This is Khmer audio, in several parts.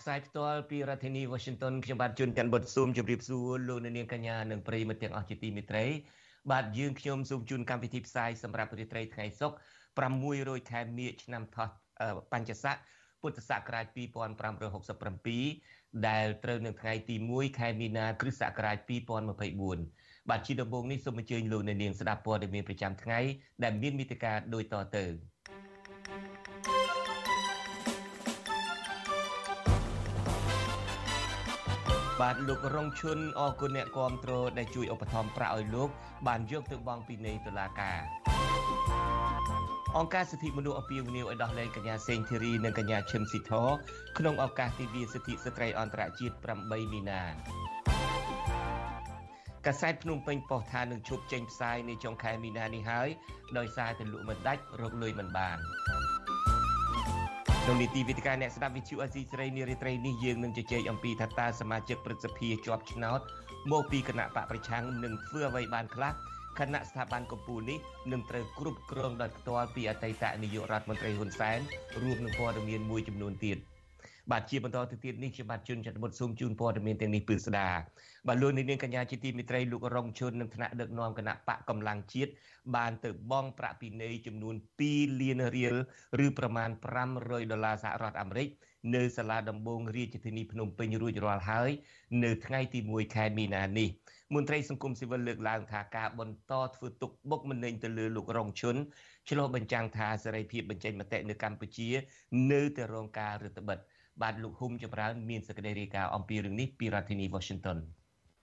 ផ្សាយផ្ទាល់ពីរដ្ឋធានី Washington ខ្ញុំបាទជួនច័ន្ទបុតស៊ូមជម្រាបសួរលោកអ្នកនាងកញ្ញានិងប្រិយមិត្តទាំងអស់ជាទីមេត្រី បាទយើងខ្ញុំសូមជូនកម្មវិធីផ្សាយសម្រាប់រាត្រីថ្ងៃសុក្រ600ខែមិញឆ្នាំថោះបញ្ញស័កពុទ្ធសករាជ2567ដែលត្រូវនៅថ្ងៃទី1ខែមីនាគ្រិស្តសករាជ2024បាទជាដំបូងនេះសូមអញ្ជើញលោកអ្នកនាងស្ដាប់ព័ត៌មានប្រចាំថ្ងៃដែលមានមេតិការដូចតទៅ បាទលោករងឈុនអរគុណអ្នកគ្រប់គ្រងដែលជួយឧបត្ថម្ភប្រាក់ឲ្យលោក បានយកទៅបង់ពីនៃតុលាការអង្គការសិទ្ធិមនុស្សអពាវនាវឲ្យដោះលែងកញ្ញាសេងធីរីនិងកញ្ញាឈឹមស៊ីធក្នុងឱកាសទិវាសិទ្ធិស្ត្រីអន្តរជាតិ8មីនាកាសែតភ្នំពេញប៉ុស្តិ៍ថានឹងជប់ចេញផ្សាយនៅចុងខែមីនានេះហើយដោយសារតែលក់មិនដាច់រកលុយមិនបាន ក្នុងនីតិវិទ្យាអ្នកស្ដាប់វិទ្យុអេស៊ីស្រីនារីត្រីនេះយើងនឹងជជែកអំពីថាតើសមាជិកព្រឹទ្ធសភាជាប់ឆ្នោតមកពីគណៈបកប្រឆាំងនឹងធ្វើអ្វីបានខ្លះគណៈស្ថាប័នកម្ពុជានេះនឹងត្រូវគ្រប់គ្រងដោយផ្ទាល់ពីអតីតនាយករដ្ឋមន្ត្រីហ៊ុនសែនរួមនឹងព័ត៌មានមួយចំនួនទៀត បាទជាបន្តទៅទៀតនេះខ្ញុំបាទជួនច័ន្ទបុតស៊ូមជូនព័ត៌មានទាំងនេះពឺស្ដាបាទលោកនាងកញ្ញាជាទីមិត្តរីលោករងជុននឹងថ្នាក់ដឹកនាំគណៈបកកម្លាំងជាតិបានទៅបង់ប្រាក់ពិន័យចំនួន2លានរៀលឬប្រមាណ500ដុល្លារសហរដ្ឋអាមេរិកនៅសាលាដំបងរាជធានីភ្នំពេញរួចរាល់ហើយ នៅថ្ងៃទី1ខែមីនានេះមន្ត្រីសង្គមស៊ីវិលលើកឡើងថាការបន្តធ្វើទុកបុកម្នេញទៅលើលោករងឈុនឆ្លុះបញ្ចាំងថាសេរីភាពបញ្ចេញមតិនៅកម្ពុជា នៅតែរងការរឹតបន្តឹង បាទលោកហ៊ុំចម្រើនមានសេចក្តីរាយការណ៍អំពីរឿងនេះពីរដ្ឋធានី Washington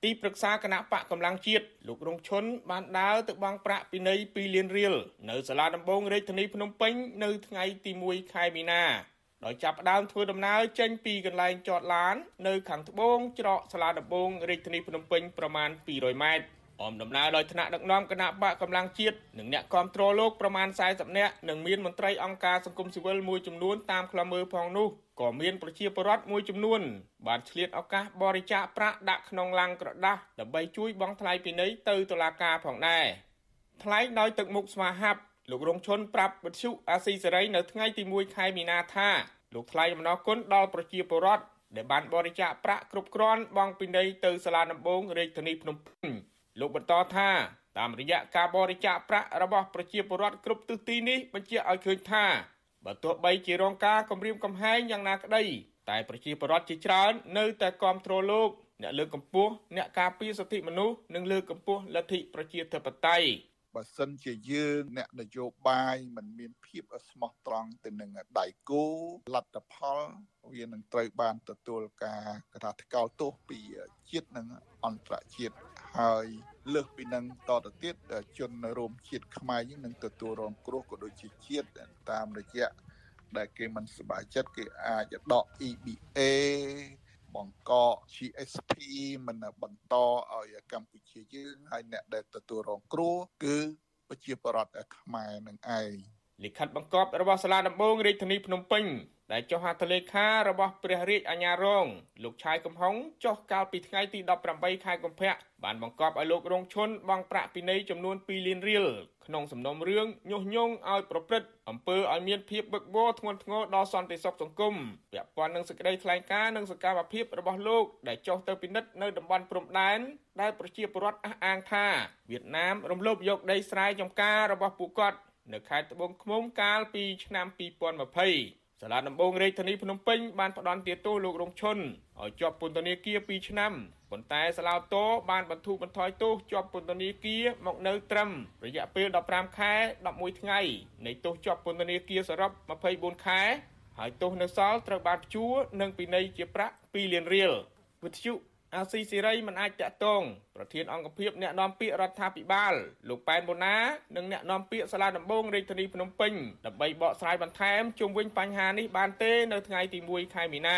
ទីប្រឹក្សាគណៈបកកម្លាំងជាតិលោករងឈុនបានដើរទៅបង់ប្រាក់ពិន័យ2លានរៀលនៅសាលាដំបងរាជធានីភ្នំពេញនៅថ្ងៃទី1ខែមីនាដោយចាប់ផ្ដើមធ្វើដំណើរចេញពីកន្លែងចតឡាន នៅខាងត្បូងច្រកសាលាដំបងរាជធានីភ្នំពេញប្រមាណ200ម៉ែត្រអមដំណើរដោយថ្នាក់ដឹកនាំគណៈបកកម្លាំងជាតិនិងអ្នកគាំទ្រលោកប្រមាណ40នាក់និងមានមន្ត្រីអង្គការសង្គមស៊ីវិលមួយចំនួនតាមខ្លមើផងនោះ ក៏មានប្រជាពលរដ្ឋមួយចំនួន បានឆ្លៀតឱកាសបរិច្ចាគប្រាក់ដាក់ក្នុងឡាំងក្រដាសដើម្បីជួយបង់ថ្លៃពិន័យទៅតុលាការផងដែរថ្លែងដោយទឹកមុខស្វាហាប់លោករងឈុនប្រាប់វិទ្យុអាស៊ីសេរីនៅថ្ងៃទី1ខែមីនាថាលោកថ្លែងអំណរគុណដល់ប្រជាពលរដ្ឋដែលបានបរិច្ចាគប្រាក់គ្រប់គ្រាន់បង់ពិន័យទៅសាលាដំបងរាជធានីភ្នំពេញលោកបន្តថាតាមរយៈការបរិច្ចាគប្រាក់របស់ប្រជាពលរដ្ឋគ្រប់ទិសទីនេះបញ្ជាក់ឲ្យឃើញថា បើទោះបីជារងការគំរាមកំហែងយ៉ាងណាក្តីតែប្រជាពលរដ្ឋជាច្រើននៅតែគាំទ្រលោកអ្នកលើកកម្ពស់អ្នកការពារសិទ្ធិមនុស្សនិងលើកកម្ពស់លទ្ធិប្រជាធិបតេយ្យបើសិនជាយើងអ្នកនយោបាយមិនមានភាពស្មោះត្រង់ទៅនឹងដៃគូលទ្ធផលវានឹងត្រូវបានទទួលការកថាថ្កោលទោសពីជាតិនិងអន្តរជាតិហើយ លើសពីនឹងតទៅទៀតជនរួមជាតិខ្មែរយើងនឹងទទួលរងគ្រោះក៏ដូចជាជាតិតាមរយៈដែលគេមិនសប្បាយចិត្តគេអាចដក EBA បង្ក GSP មិនបន្តឲ្យកម្ពុជាយើងហើយអ្នកដែលទទួលរងគ្រោះគឺប្រជាពលរដ្ឋខ្មែរនឹងឯងលិខិតបង្គាប់របស់សាលាដំបងរាជធានីភ្នំពេញ ដែលចុះហត្ថលេខារបស់ព្រះរាជអាជ្ញារង លោកឆាយកំហុងចុះកាលពីថ្ងៃទី18ខែកុម្ភៈបានបង្គាប់ឲ្យលោករងឈុនបង់ប្រាក់ពិន័យចំនួន2លានរៀលក្នុងសំណុំរឿងញុះញង់ឲ្យប្រព្រឹត្តអំពើឲ្យមានភាពបឹកបោធ្ងន់ធ្ងរដល់សន្តិសុខសង្គមពាក់ព័ន្ធនឹងសេចក្តីថ្លែងការណ៍និងសកម្មភាពរបស់លោកដែលចុះទៅពិនិត្យនៅតំបន់ព្រំដែនដែលប្រជាពលរដ្ឋអះអាងថាវៀតណាមរំលោភយកដីស្រែចម្ការរបស់ពួកគាត់នៅខេត្តត្បូងឃ្មុំកាលពីឆ្នាំ2020 សាលាដំបងរាជធានីភ្នំពេញបានផ្ដន្ទាទោសលោករងឈុនឲ្យជាប់ពន្ធនាគារ2ឆ្នាំប៉ុន្តែសាឡាវតូបានបន្ធូរបន្ថយទោសជាប់ពន្ធនាគារមកនៅត្រឹមរយៈពេល15ខែ11ថ្ងៃនៃទោសជាប់ពន្ធនាគារសរុប24ខែហើយទោសនៅសល់ត្រូវបានព្យួរនិងពិន័យជាប្រាក់2លានរៀលវិទ្យុ អាស៊ីសេរីមិនអាចតាក់ទងប្រធានអង្គភិបអ្នកនាំពាក្យរដ្ឋាភិបាលលោកប៉ែនបូណានិងអ្នកនាំពាក្យសាលាដំបងរាជធានីភ្នំពេញដើម្បីបកស្រាយបន្ថែមជុំវិញបញ្ហានេះបានទេនៅថ្ងៃទី1ខែមីនា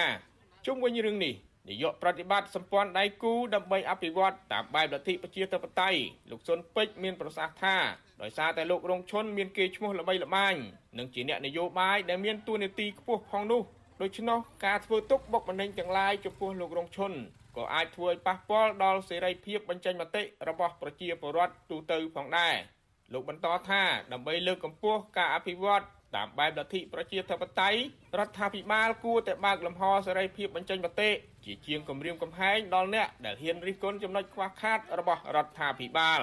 ជុំវិញរឿងនេះនាយកប្រតិបត្តិសម្ព័ន្ធដៃគូដើម្បីអភិវឌ្ឍតាមបែបលទ្ធិប្រជាធិបតេយ្យលោកសុនពេជ្រមានប្រសាសន៍ថាដោយសារតែលោករងឈុនមានកេរ្តិ៍ឈ្មោះល្បីល្បាញនិងជាអ្នកនយោបាយដែលមានទួនាទីខ្ពស់ផងនោះដូច្នោះការធ្វើទុកបុកម្នេញទាំងឡាយចំពោះលោករងឈុន ក៏អាចធ្វើឲ្យប៉ះពាល់ដល់សេរីភាពបញ្ចេញមតិរបស់ប្រជាពលរដ្ឋទូទៅផងដែរលោកបន្តថាដើម្បីលើកកម្ពស់ការអភិវឌ្ឍតាមបែបលទ្ធិប្រជាធិបតេយ្យរដ្ឋាភិបាលគួរតែបើកលំហសេរីភាពបញ្ចេញមតិជាជាងគម្រាមកំហែងដល់អ្នកដែលហ៊ានរិះគន់ចំណុចខ្វះខាតរបស់រដ្ឋាភិបាល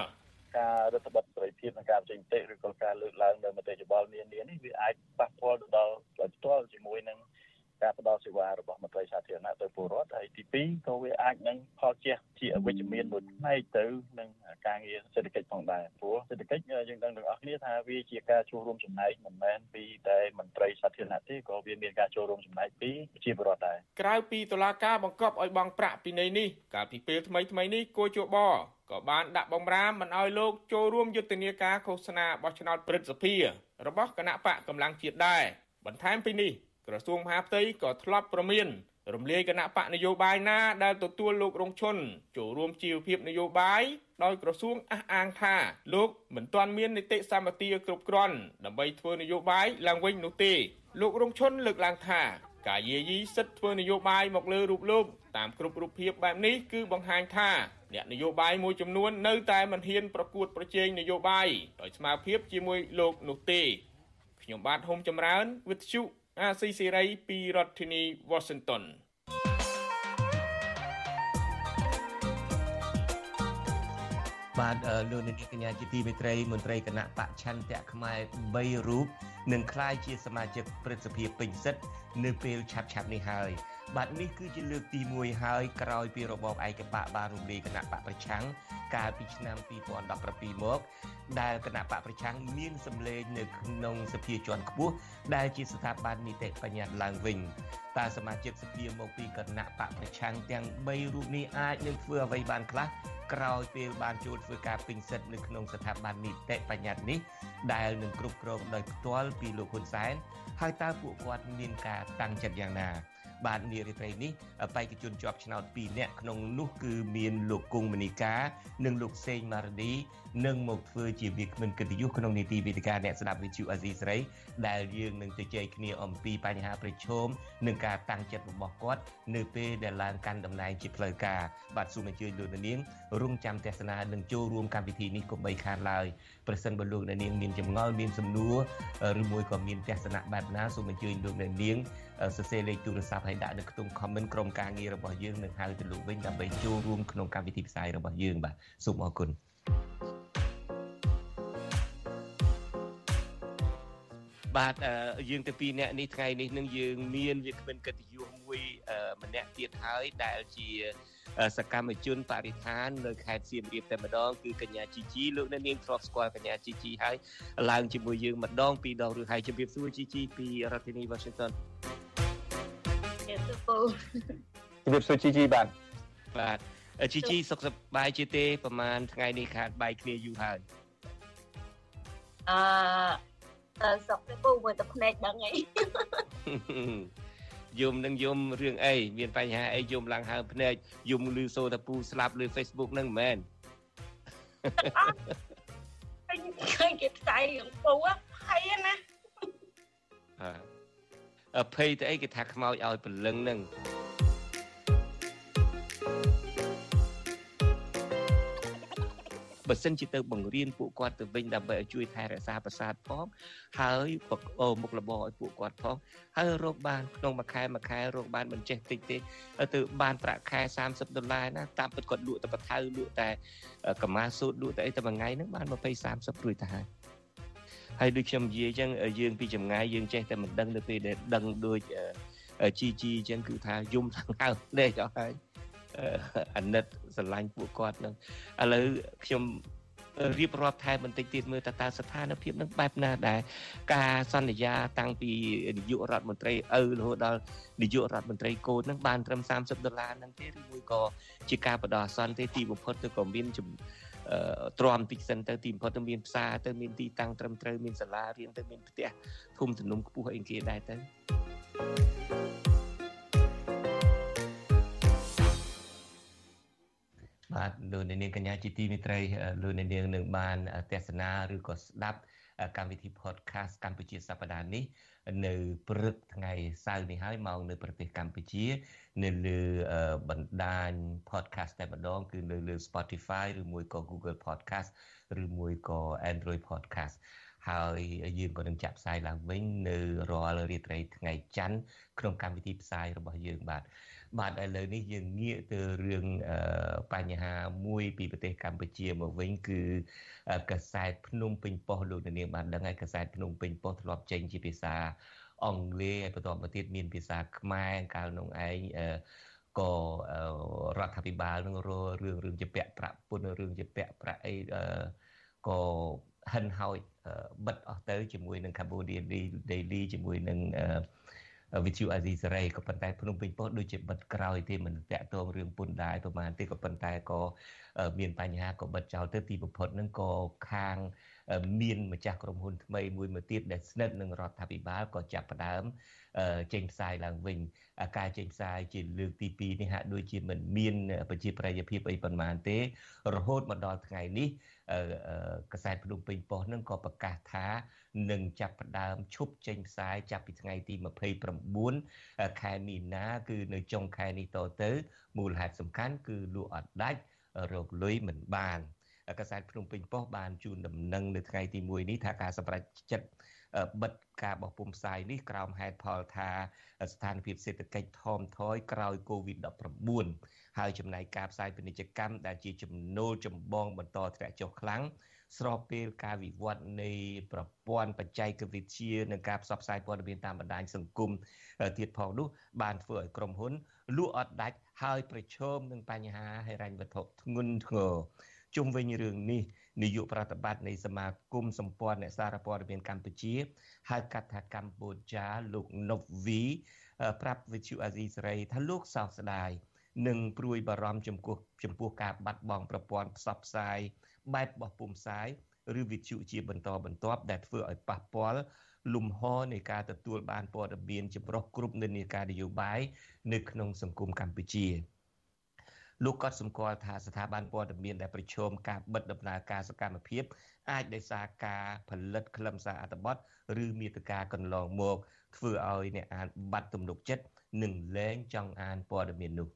ការរដ្ឋបတ်សេរីភាពនិងការបញ្ចេញមតិឬក៏ការលើកឡើងនៅមតិយោបល់នានានេះវាអាចប៉ះពាល់ទៅដល់ផ្ទាល់ជាមួយនឹង ការផ្ដល់សេវារបស់មន្ត្រីសាធារណៈទៅពលរដ្ឋហើយទី2ក៏វាអាចនឹងផលជះជាអវិជ្ជមានមួយផ្នែកទៅនឹងការងារសេដ្ឋកិច្ចផងដែរព្រោះសេដ្ឋកិច្ចយើងដឹងទាំងអស់គ្នាថាវាជាការចូលរួមចំណែកមិនមែនពីតែមន្ត្រីសាធារណៈទេក៏វាមានការចូលរួមចំណែកពីជាពលរដ្ឋដែរក្រៅពីតុលាការបង្កប់ឲ្យបង់ប្រាក់ពីនៃនេះកាលពីពេលថ្មីថ្មីនេះគួជបក៏បានដាក់បំរាមមិនឲ្យលោកចូលរួមយុទ្ធនាការឃោសនាបោះឆ្នោតព្រឹទ្ធសភារបស់គណៈបកកម្លាំងជាតិដែរបន្ថែមពីនេះ ក្រសួងមហាផ្ទៃក៏ធ្លាប់ប្រមានរំលាយគណៈបកនយោបាយណាដែលទទួលលោករងឈុនចូលរួមជីវភាពនយោបាយដោយក្រសួងអះអាងថាលោកមិនទាន់មាននីតិសម្បទាគ្រប់គ្រាន់ដើម្បីធ្វើនយោបាយឡើងវិញនោះទេលោករងឈុនលើកឡើងថាការយាយីសិទ្ធិធ្វើនយោបាយមកលើរូបលោកតាមគ្រប់រូបភាពបែបនេះគឺបង្ហាញថាអ្នកនយោបាយមួយចំនួននៅតែមិនហ៊ានប្រកួតប្រជែងនយោបាយដោយស្មារភាពជាមួយលោកនោះទេខ្ញុំបាទហុំចម្រើនវិទ្យុ អាស៊ីសេរីពីរដ្ឋធានី Washington បាទលោកនាយកកញ្ញាជាទីមេត្រីមន្ត្រីគណៈបច្ឆន្ទៈខ្មែរ3រូបនឹងក្លាយជាសមាជិកព្រឹទ្ធសភាពេញសិទ្ធនៅពេលឆាប់ឆាប់នេះហើយ បាទនេះគឺជាលើកទី1ហើយក្រោយពីរបបឯកបកបានរំលាយគណៈបកប្រឆាំងកាលពីឆ្នាំ2017មកដែលគណៈបកប្រឆាំងមានសម្លេងនៅក្នុងសភាជាន់ខ្ពស់ដែលជាស្ថាប័ននីតិបញ្ញត្តិឡើងវិញតើសមាជិកសភាមកពីគណៈបកប្រឆាំងទាំង3រូបនេះអាចនឹងធ្វើអ្វីបានខ្លះក្រោយពេលបានចូលធ្វើការពេញសិទ្ធិនៅក្នុងស្ថាប័ននីតិបញ្ញត្តិនេះដែលនឹងគ្រប់គ្រងដោយផ្ទាល់ពីលោកហ៊ុនសែនហើយតើពួកគាត់មានការតាំងចិត្តយ៉ាងណា បាទនារីត្រីនេះបេក្ខជនជាប់ឆ្នោត2នាក់ក្នុងនោះគឺមានលោកគង់មនីកានិងលោកសេងម៉ារឌីនឹងមកធ្វើជាវាគ្មិនកិត្តិយសក្នុងនីតិវិទ្យាអ្នកស្ដាប់វិទ្យុអាស៊ីសេរីដែលយើងនឹងជជែកគ្នាអំពីបញ្ហាប្រឈមនិងការតាំងចិត្តរបស់គាត់នៅពេលដែលឡើងកាន់តំណែងជាផ្លូវការបាទសូមអញ្ជើញលោកនាងរងចាំទស្សនានិងចូលរួមកម្មវិធីនេះកុំបីខានឡើយប្រសិនបើលោកនាងមានចម្ងល់មានសំណួរឬមួយក៏មានទស្សនៈបែបណាសូមអញ្ជើញលោកនាង សរសេរលេខទូរស័ព្ទឲ្យដាក់នៅក្នុង comment ក្រុមការងាររបស់យើងនឹងហៅទៅលោកវិញដើម្បីចូលរួមក្នុងកម្មវិធីផ្សាយរបស់យើងបាទសូមអរគុណបាទយើងទៅពីអ្នកនេះថ្ងៃនេះនឹងយើងមានវាគ្មិនកិត្តិយសមួយម្នាក់ទៀតហើយដែលជាសកម្មជនបរិស្ថាននៅខេត្តសៀមរាបតែម្ដងគឺកញ្ញាជីជីលោកអ្នកនាងធ្លាប់ស្គាល់កញ្ញាជីជីហើយឡើងជាមួយយើងម្ដងពីរដងឬហើយជម្រាបសួរជីជីពីរដ្ឋធានី Washington ពូជំរាបសួរជីជីបាទបាទជីជីសុខសប្បាយជាទេប្រហែលថ្ងៃនេះខាតបាយគ្នាយូរហើយអឺសុខទេពូមើលតែភ្នែកដឹងអីយំនឹងយំរឿងអីមានបញ្ហាអីយំឡើងហើភ្នែកយំលឺសូតាពូស្លាប់លើ Facebook ហ្នឹងមែនឃើញគេផ្សាយរឿងពូហើយណាអ ភ័យទៅអីគេថាខ្មោចឲ្យព្រលឹងហ្នឹងបើសិនជាទៅបង្រៀនពួកគាត់ទៅវិញដើម្បីឲ្យជួយថែរក្សាប្រាសាទផងហើយអូមុខរបរឲ្យពួកគាត់ផងហើយរកបានក្នុងមួយខែមួយខែរកបានមិនចេះតិចទេទៅបានប្រាក់ខែ30ដុល្លារណាតាមពិតគាត់លក់តែបថៅលក់តែកម្មាសូត្រលក់តែអីតែមួយថ្ងៃហ្នឹងបាន20 30ព្រួយទៅហើយ ហើយដូចខ្ញុំនិយាយអញ្ចឹងយើងពីចម្ងាយយើងចេះតែមិនដឹងទៅពេលដែលដឹងដូចជីជីអញ្ចឹងគឺថាយំខាងហៅដេកអស់ហើយអាណិតស្រឡាញ់ពួកគាត់នឹងឥឡូវខ្ញុំរៀបរាប់ថែបន្តិចទៀតមើលតើតើស្ថានភាពនឹងបែបណាដែរការសន្យាតាំងពីនាយករដ្ឋមន្ត្រីឪរហូតដល់នាយករដ្ឋមន្ត្រីកូននឹងបានត្រឹម30ដុល្លារហ្នឹងទេឬមួយក៏ជាការបដោះអាសន្នទេទីបំផុតទៅក៏មាន ទ្រាំតិចសិនទៅទីបំផុតទៅមានផ្សារទៅមានទីតាំងត្រឹមត្រូវមានសាលារៀនទៅមានផ្ទះធំទំនុំខ្ពស់អីគេដែរទៅបាទលោកនាងកញ្ញាជាទីមេត្រីលោកនាងនឹងបាន ទេសនាឬក៏ស្ដាប់កម្មវិធី podcast កម្ពុជាសប្តាហ៍នេះ នៅព្រឹកថ្ងៃសៅរ៍នេះហើយមកនៅប្រទេសកម្ពុជា នៅលើបណ្ដាញ podcast តែម្ដង គឺនៅលើ Spotify ឬមួយក៏ Google Podcast ឬមួយក៏ Android Podcast ហើយយើងក៏នឹងចាក់ផ្សាយឡើងវិញនៅរាល់រាត្រីថ្ងៃច័ន្ទក្នុងកម្មវិធីផ្សាយរបស់យើងបាទ បាទឥឡូវនេះយើងងាកទៅរឿងបញ្ហាមួយពីប្រទេសកម្ពុជាមកវិញគឺកសែតភ្នំពេញប៉ុស្តិ៍លោកនាងបានដឹងហើយកសែតភ្នំពេញប៉ុស្តិ៍ធ្លាប់ចេញជាភាសាអង់គ្លេសហើយបន្តមកទៀតមានភាសាខ្មែរកាលនោះឯងក៏រដ្ឋាភិបាលនឹងររឿងរឿងជាពាក់ប្រាក់ពុនរឿងជាពាក់ប្រាក់អីក៏ហិនហោចបិទអស់ទៅជាមួយនឹង Cambodia Daily ជាមួយនឹង វិទ្យុអាស៊ីសេរីក៏ប៉ុន្តែភ្នំពេញប៉ុស្តិ៍ដូចជាបិទក្រោយទេមិនតាក់ទងរឿងពុនដែរប្រហែលទេក៏ប៉ុន្តែក៏មានបញ្ហាក៏បិទចោលទៅទីបំផុតហ្នឹងក៏ខាងមានម្ចាស់ក្រុមហ៊ុនថ្មីមួយមួយទៀតដែលស្និទ្ធនឹងរដ្ឋាភិបាលក៏ចាប់ផ្ដើមចេញផ្សាយឡើងវិញការចេញផ្សាយជាលើកទី2នេះហាក់ដូចជាមិនមានប្រជាប្រិយភាពអីប៉ុន្មានទេ រហូតមកដល់ថ្ងៃនេះ កសែតភ្នំពេញប៉ុស្តិ៍នឹងក៏ប្រកាសថានឹងចាប់ផ្ដើមឈប់ចេញផ្សាយចាប់ពីថ្ងៃទី29ខែមីនាគឺនៅចុងខែនេះតទៅមូលហេតុសំខាន់គឺលក់អត់ដាច់រកលុយមិនបានកសែតភ្នំពេញប៉ុស្តិ៍បានជូនដំណឹងនៅថ្ងៃទី1នេះថាការសម្រេចចិត្ត បិទការបោះពុម្ពផ្សាយនេះក្រោមហេតុផលថាស្ថានភាពសេដ្ឋកិច្ចថមថយក្រោយ COVID-19 ហើយចំណាយការផ្សាយពាណិជ្ជកម្មដែលជាចំណូលចម្បងបន្តធ្លាក់ចុះខ្លាំងស្របពេលការវិវត្តនៃប្រព័ន្ធបច្ចេកវិទ្យានិងការផ្សព្វផ្សាយព័ត៌មានតាមបណ្ដាញសង្គមទៀតផងនោះបានធ្វើឲ្យក្រុមហ៊ុនលក់អត់ដាច់ហើយប្រឈមនឹងបញ្ហាហិរញ្ញវត្ថុធ្ងន់ធ្ងរជុំវិញរឿងនេះ នាយកប្រតិបត្តិនៃសមាគមសម្ព័ន្ធអ្នកសារព័ត៌មានកម្ពុជាហៅកាត់ថាកម្ពុជាលោកណុបវីប្រាប់វិទ្យុអាស៊ីសេរីថាលោកសោកស្ដាយនិងព្រួយបារម្ភចំពោះចំពោះការបាត់បង់ប្រព័ន្ធផ្សព្វផ្សាយបែបបោះពុម្ពផ្សាយឬវិទ្យុជាបន្តបន្ទាប់ដែលធ្វើឲ្យប៉ះពាល់លំហនៃការទទួលបានព័ត៌មានចម្រុះគ្រប់និន្នាការនយោបាយនៅក្នុងសង្គមកម្ពុជា លោកក៏សម្គាល់ថាស្ថាប័នព័ត៌មានដែលប្រឈមការបិទដំណើរការសកម្មភាពអាចដោយសារការផលិតខ្លឹមសារអត្ថបទឬមាតិកាកន្លងមកធ្វើឲ្យអ្នកអានបាត់ទំនុកចិត្តនិងលែងចង់អានព័ត៌មាននោះ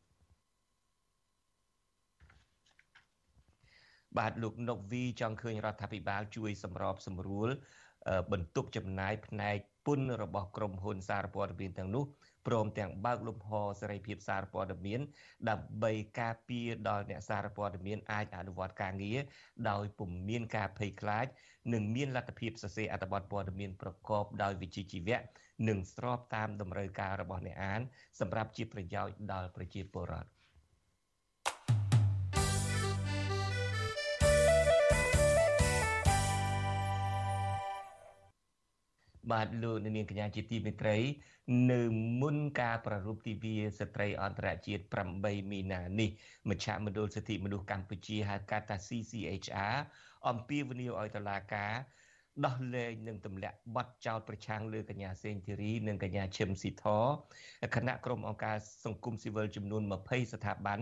បាទលោកនុកវីចង់ឃើញរដ្ឋាភិបាលជួយសម្របសម្រួលបន្ទុកចំណាយផ្នែកពន្ធរបស់ក្រមហ៊ុនសារព័ត៌មានទាំងនោះ ព្រមទាំងបើកលំហសេរីភាពសារព័ត៌មាន ដើម្បីការពារដល់អ្នកសារព័ត៌មានអាចអនុវត្តការងារដោយពុំមានការភ័យខ្លាច និងមានលទ្ធភាពសរសេរអត្ថបទព័ត៌មានប្រកបដោយវិជ្ជាជីវៈនិងស្របតាមតម្រូវការរបស់អ្នកអាន សម្រាប់ជាប្រយោជន៍ដល់ប្រជាពលរដ្ឋ បាទលោកនាងកញ្ញាជាទីមេត្រី នៅមុនការប្រារព្ធទិវាស្ត្រីអន្តរជាតិ8មីនានេះមជ្ឈមណ្ឌលសិទ្ធិមនុស្សកម្ពុជាហៅកាត់ថា CCHR អំពាវនាវឲ្យតុលាការដោះលែងនិងទម្លាក់បទចោទប្រឆាំងលើកញ្ញាសេងធីរីនិងកញ្ញាឈឹមស៊ីធគណៈក្រុមអង្គការសង្គមស៊ីវិលចំនួន20ស្ថាប័ន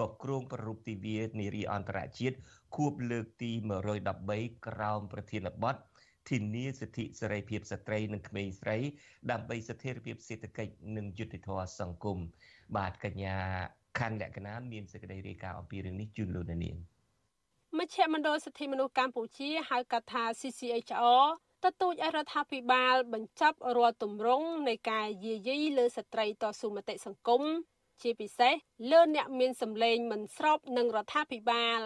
ក៏គ្រងប្រារព្ធទិវានារីអន្តរជាតិខួបលើកទី113ក្រោមប្រធានបទ ធានាសិទ្ធិសេរីភាពស្ត្រីនិងក្មេងស្រីដើម្បីស្ថិរភាពសេដ្ឋកិច្ចនិងយុត្តិធម៌សង្គមបាទកញ្ញាខណ្ឌលក្ខណាមានសេចក្តីរាយការណ៍អំពីរឿងនេះជូនលោកនាងមជ្ឈមណ្ឌលសិទ្ធិមនុស្សកម្ពុជាហៅកាត់ថា CCHR ទទូចឲ្យរដ្ឋាភិបាល បញ្ចប់រាល់ទម្រង់នៃការយាយីលើស្ត្រីតស៊ូមតិសង្គមជាពិសេសលើអ្នកមានសម្លេងមិនស្របនឹងរដ្ឋាភិបាល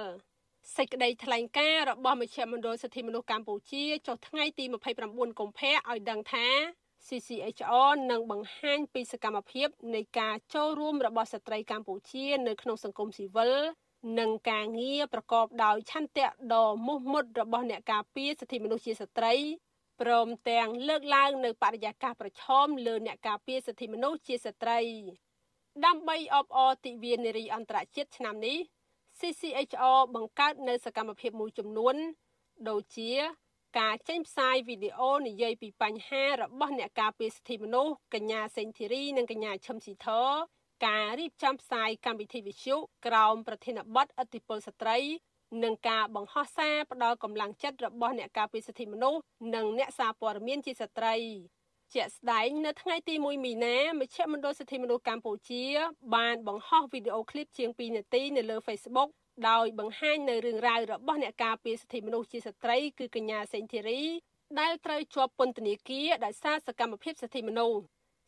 សេចក្តីថ្លែងការណ៍របស់មជ្ឈមណ្ឌលសិទ្ធិមនុស្សកម្ពុជាចុះថ្ងៃទី29កុម្ភៈឲ្យដឹងថា CCHR នឹងបង្ហាញពីសកម្មភាពនៃការចូលរួមរបស់ស្ត្រីកម្ពុជា នៅក្នុងសង្គមស៊ីវិលនិងការងារប្រកបដោយឆន្ទៈដ៏មោះមុតរបស់អ្នកការពារសិទ្ធិមនុស្សជាស្ត្រីព្រមទាំងលើកឡើងនៅបរិយាកាសប្រឈមលើអ្នកការពារសិទ្ធិមនុស្សជាស្ត្រីដើម្បីអបអរទិវានារីអន្តរជាតិឆ្នាំនេះ CCHR បង្កើតនៅសកម្មភាពមួយចំនួន ដូចជាការចេញផ្សាយវីដេអូនិយាយពីបញ្ហារបស់អ្នកការពារសិទ្ធិមនុស្សកញ្ញាសេងធីរីនិងកញ្ញាឈឹមស៊ីធការរៀបចំផ្សាយកម្មវិធីវិទ្យុក្រោមប្រធានបទអតិពលស្ត្រីនិងការបង្ហោះសារផ្ដល់កម្លាំងចិត្តរបស់អ្នកការពារសិទ្ធិមនុស្សនិងអ្នកសារព័ត៌មានជាស្ត្រី ជាក់ស្ដែងនៅថ្ងៃទី1មីនាមជ្ឈមណ្ឌលសិទ្ធិមនុស្សកម្ពុជា បានបង្ហោះវីដេអូឃ្លីបជាង2នាទីនៅលើ Facebook ដោយបង្ហាញនៅរឿងរ៉ាវរបស់អ្នកការពារសិទ្ធិមនុស្សជាស្ត្រីគឺកញ្ញាសេងធីរីដែលត្រូវជាប់ពន្ធនាគារដោយសារសកម្មភាពសិទ្ធិមនុស្ស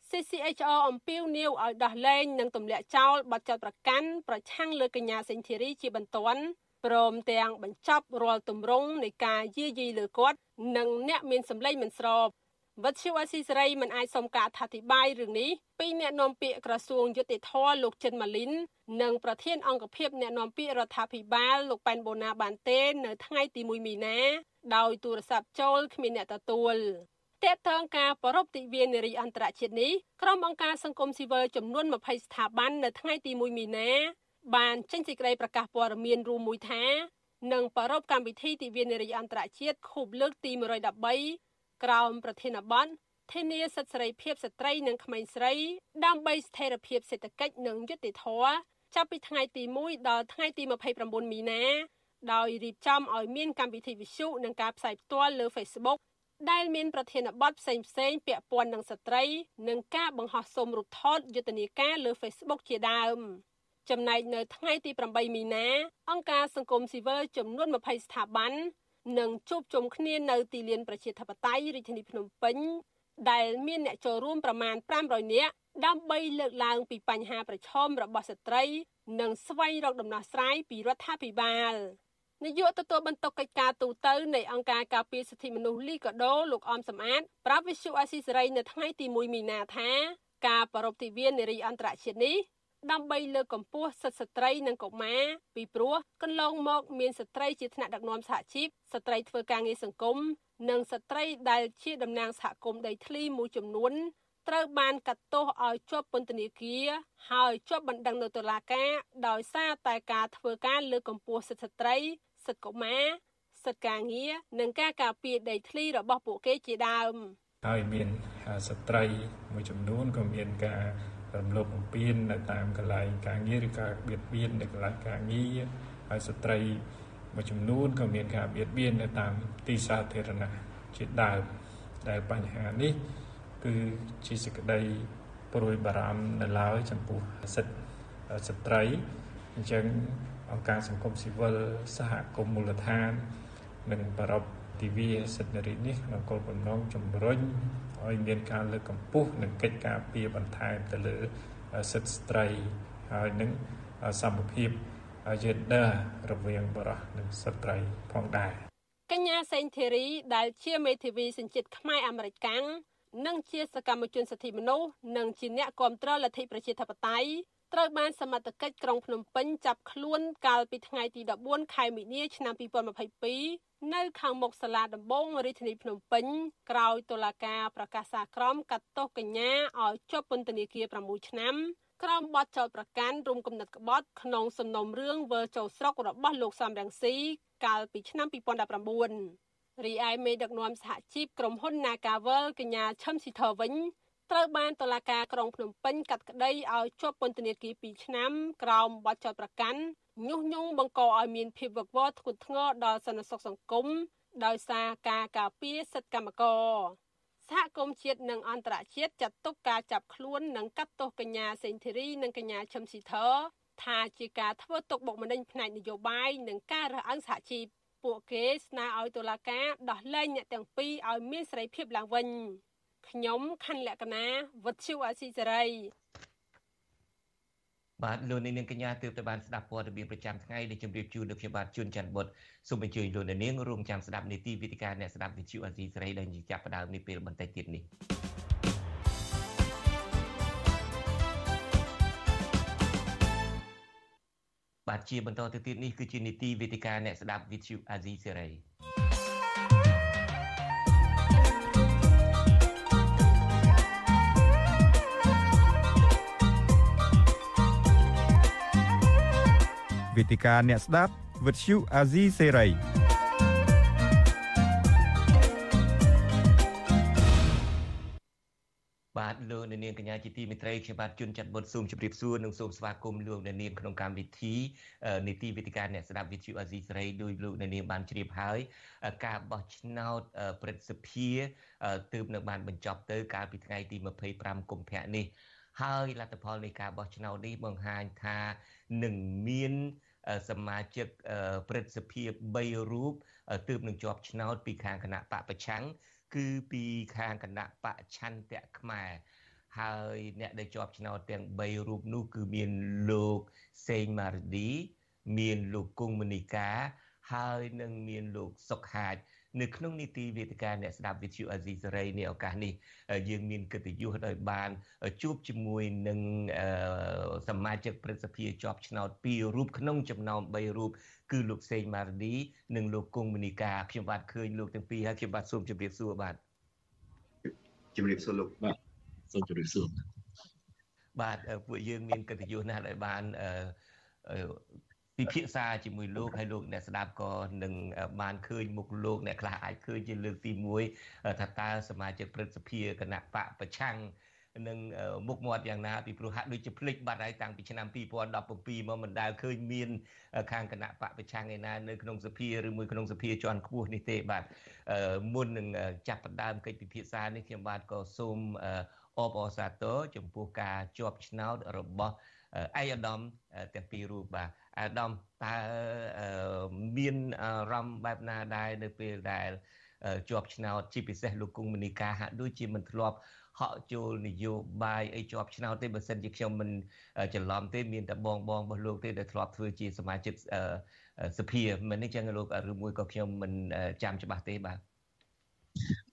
CCHR អំពាវនាវឲ្យដោះលែងនិងទម្លាក់ចោលបទចោទប្រកាន់ប្រឆាំងលើកញ្ញាសេងធីរីជាបន្ទាន់ព្រមទាំងបញ្ចប់រាល់ទម្រង់នៃការយាយីលើគាត់ និងអ្នកមានសម្លេងមិនស្រប វត្តជាអស៊ីសេរីមិនអាចសុំការអធិប្បាយរឿងនេះពីអ្នកនាំពាក្យក្រសួងយុតិធធលោកចិនម៉ាលីននិងប្រធានអង្គភិបអ្នកនាំពាក្យរដ្ឋាភិបាលលោកប៉ែនបូណាបានទេនៅថ្ងៃទី1មីនាដោយទូរស័ព្ទចូលគ្មានអ្នកទទួលតេតងការប្រពៃទិវានារីអន្តរជាតិនេះក្រុមអង្គការសង្គមស៊ីវិលចំនួន20ស្ថាប័ននៅថ្ងៃទី1មីនាបានចេញសេចក្តីប្រកាសព័ត៌មានរួមមួយថានឹងប្រពៃកម្មវិធីទិវានារីអន្តរជាតិខូបលើកទី113 ក្រោមប្រធានបទធានាសិទ្ធិសេរីភាពស្ត្រីនិងក្មេងស្រី ដើម្បីស្ថិរភាពសេដ្ឋកិច្ចនិងយុត្តិធម៌ចាប់ពីថ្ងៃទី1ដល់ថ្ងៃទី29មីនាដោយរៀបចំឲ្យមានកម្មវិធីវិទ្យុនិងការផ្សាយផ្ទាល់លើ Facebook ដែលមានប្រធានបទផ្សេងផ្សេងពាក់ព័ន្ធនឹងស្ត្រីនិងការបង្ហោះសូមរូបថតយុទ្ធនាការលើ Facebook ជាដើមចំណែកនៅថ្ងៃទី8មីនាអង្គការសង្គមស៊ីវិលចំនួន20ស្ថាប័ន នឹងជួបជុំគ្នានៅទីលានប្រជាធិបតេយ្យរាជធានីភ្នំពេញដែលមានអ្នកចូលរួមប្រមាណ500នាក់ដើម្បីលើកឡើងពីបញ្ហាប្រឈមរបស់ស្ត្រី និងស្វែងរកដំណោះស្រាយពីរដ្ឋាភិបាលនាយកទទួលបន្ទុកកិច្ចការទូតនៃអង្គការការពារសិទ្ធិមនុស្សលីកាដូលោកអមសំអាតប្រាប់វិសុអាស៊ីសេរីនៅថ្ងៃទី1មីនាថាការប្រពៃទិវានារីអន្តរជាតិនេះ ដើម្បីលើកកម្ពស់សិទ្ធិស្ត្រីនិងកុមារពីព្រោះកន្លងមកមានស្ត្រីជាថ្នាក់ដឹកនាំសហជីពស្ត្រីធ្វើការងារសង្គមនិងស្ត្រីដែលជាតំណាងសហគមន៍ដីធ្លីមួយចំនួនត្រូវបានកាត់ទោសឲ្យជាប់ពន្ធនាគារហើយជាប់បណ្ដឹងនៅតុលាការដោយសារតែការធ្វើការលើកកម្ពស់សិទ្ធិស្ត្រីសិទ្ធិកុមារសិទ្ធិការងារនិងការការពារដីធ្លីរបស់ពួកគេជាដើមហើយមានស្ត្រីមួយចំនួនក៏មានការ រំលោភបំពាននៅតាមកន្លែងការងារឬការបៀតបៀននៅកន្លែងការងារហើយស្ត្រីមួយចំនួនក៏មានការបៀតបៀននៅតាមទីសាធារណៈជាដើមដែលបញ្ហានេះ គឺជាសេចក្តីព្រួយបារម្ភនៅឡើយចំពោះសិទ្ធិស្ត្រីអញ្ចឹងអង្គការសង្គមស៊ីវិលសហគមន៍មូលដ្ឋាន និងបរិបទិវាសិទ្ធិនារីនេះក្នុងគោលបំណងជំរុញ ឲ្យមានការលើកកម្ពស់និងកិច្ចការពារបន្ថែមទៅលើសិទ្ធិស្ត្រីហើយនឹងសមភាព gender រវាងបរិសុទ្ធនិងស្ត្រីផងដែរកញ្ញាសេងធីរីដែលជាមេធាវីសញ្ជាតិខ្មែរអាមេរិកកាំងនិងជាសកម្មជនសិទ្ធិមនុស្សនិងជាអ្នកគាំទ្រលទ្ធិប្រជាធិបតេយ្យត្រូវបានសមត្ថកិច្ចក្រុងភ្នំពេញចាប់ខ្លួនកាលពីថ្ងៃទី14ខែមីនាឆ្នាំ2022 នៅខាងមុខសាលាដំបងរាជធានីភ្នំពេញក្រោយតុលាការប្រកាសសាក្រមកាត់ទោសកញ្ញាឲ្យជាប់ពន្ធនាគារ6ឆ្នាំក្រោមបទចោទប្រកាន់រួមគំនិតក្បត់ក្នុងសំណុំរឿងវើចូលស្រុករបស់លោកសំរងស៊ីកាលពីឆ្នាំ2019រីឯមេដឹកនាំសហជីពក្រុមហ៊ុន Nagavel កញ្ញាឈឹមស៊ីធវិញត្រូវបានតុលាការក្រុងភ្នំពេញកាត់ក្តីឲ្យជាប់ពន្ធនាគារ2ឆ្នាំក្រោមបទចោទប្រកាន់ ញុះញង់បង្កឲ្យមានភាពវឹកវរធ្ងន់ធ្ងរដល់សន្តិសុខសង្គមដោយសារការការពារសិទ្ធិកម្មករសហគមន៍ជាតិនិងអន្តរជាតិចាត់ទុកការចាប់ខ្លួននិងកាត់ទោសកញ្ញាសេងធីរីនិងកញ្ញាឈឹមស៊ីធថាជាការធ្វើទុកបុកម្នេញផ្នែកនយោបាយនិងការរើសអើងសហជីពពួកគេស្នើឲ្យតុលាការដោះលែងអ្នកទាំងពីរឲ្យមានសេរីភាពឡើងវិញខ្ញុំខណ្ឌលក្ខណាវុទ្ធុអាស៊ីសេរី បាទលោកនាងកញ្ញាទើបតែបានស្ដាប់ព័ត៌មានប្រចាំថ្ងៃដែលជម្រាបជូនដល់ខ្ញុំបាទជួនច័ន្ទបុតសូមអញ្ជើញលោកនាងរួមចាំស្ដាប់នីតិវិទ្យាអ្នកស្ដាប់វិទ្យុអាស៊ីសេរីដែលចាប់ផ្ដើមនេះពេលបន្តិចទៀតនេះបាទជាបន្តទៅទៀតនេះគឺជានីតិវិទ្យាអ្នកស្ដាប់វិទ្យុអាស៊ីសេរី វេទិកាអ្នកស្ដាប់វិទ្យុអាស៊ីសេរីបាទលោកនាងកញ្ញាជាទីមេត្រីខ្ញុំបាទជួនចាត់បុតសូមជម្រាបសួរនិងសូមស្វាគមន៍លោកនាងក្នុងកម្មវិធីនីតិវិទ្យាអ្នកស្ដាប់វិទ្យុអាស៊ីសេរីដោយលោកនាងបានជ្រាបហើយការបោះឆ្នោតព្រឹទ្ធសភាទើបនៅបានបញ្ចប់ទៅកាលពីថ្ងៃទី25កុម្ភៈនេះហើយលទ្ធផលនៃការបោះឆ្នោតនេះបង្ហាញថានឹងមាន សមាជិកព្រឹទ្ធសភា3រូបទើបនឹងជាប់ឆ្នោតពីខាងគណៈបកប្រឆាំងគឺពីខាងគណៈបច្ឆន្ទៈខ្មែរហើយអ្នកដែលជាប់ឆ្នោតទាំង3រូបនោះគឺមានលោកសេងម៉ារឌីមានលោកគង់មនីកាហើយនឹងមានលោកសុកហាជ នៅក្នុងនីតិវេទិកាអ្នកស្ដាប់វិទ្យុអាស៊ីសេរីនេះឱកាសនេះយើងមានកិត្តិយសដោយបានជួបជាមួយនឹងសមាជិកព្រឹទ្ធសភាជាប់ឆ្នោត2រូបក្នុងចំណោម3រូបគឺលោកសេងម៉ារឌីនិងលោកគង់មនីកាខ្ញុំបាទឃើញលោកទាំងពីរហើយខ្ញុំបាទសូមជម្រាបសួរបាទជម្រាបសួរលោកបាទសូមជម្រាបសួរបាទពួកយើងមានកិត្តិយសណាស់ដែលបាន ពិភាក្សាជាមួយលោកហើយលោកអ្នកស្ដាប់ក៏នឹងបានឃើញមុខលោកអ្នកខ្លះអាចឃើញជាលើកទី1ថាតើសមាជិកព្រឹទ្ធសភាគណៈបកប្រឆាំងនឹងមុខមាត់យ៉ាងណាពីព្រោះហាក់ដូចជាភ្លេចបាត់ហើយតាំងពីឆ្នាំ2017មកមិនដែលឃើញមានខាងគណៈបកប្រឆាំងឯណានៅក្នុងសភាឬមួយក្នុងសភាជាន់ខ្ពស់នេះទេបាទមុននឹងចាប់ផ្ដើមកិច្ចពិភាក្សានេះខ្ញុំបាទក៏សូមអបអរសាទរចំពោះការជាប់ឆ្នោតរបស់ឯកឧត្តមទាំងពីររូបបាទ អាដាមតើមានអារម្មណ៍បែបណាដែរនៅពេលដែលជាប់ឆ្នោតជាពិសេសលោកគង់មនីកាហាក់ដូចជាមិនធ្លាប់ហក់ចូលនយោបាយអីជាប់ឆ្នោតទេបើសិនជាខ្ញុំមិនច្រឡំទេមានតែបងបងរបស់លោកទេដែលធ្លាប់ធ្វើជាសមាជិកសភាមិននេះចឹងលោកឬមួយក៏ខ្ញុំមិនចាំច្បាស់ទេបាទ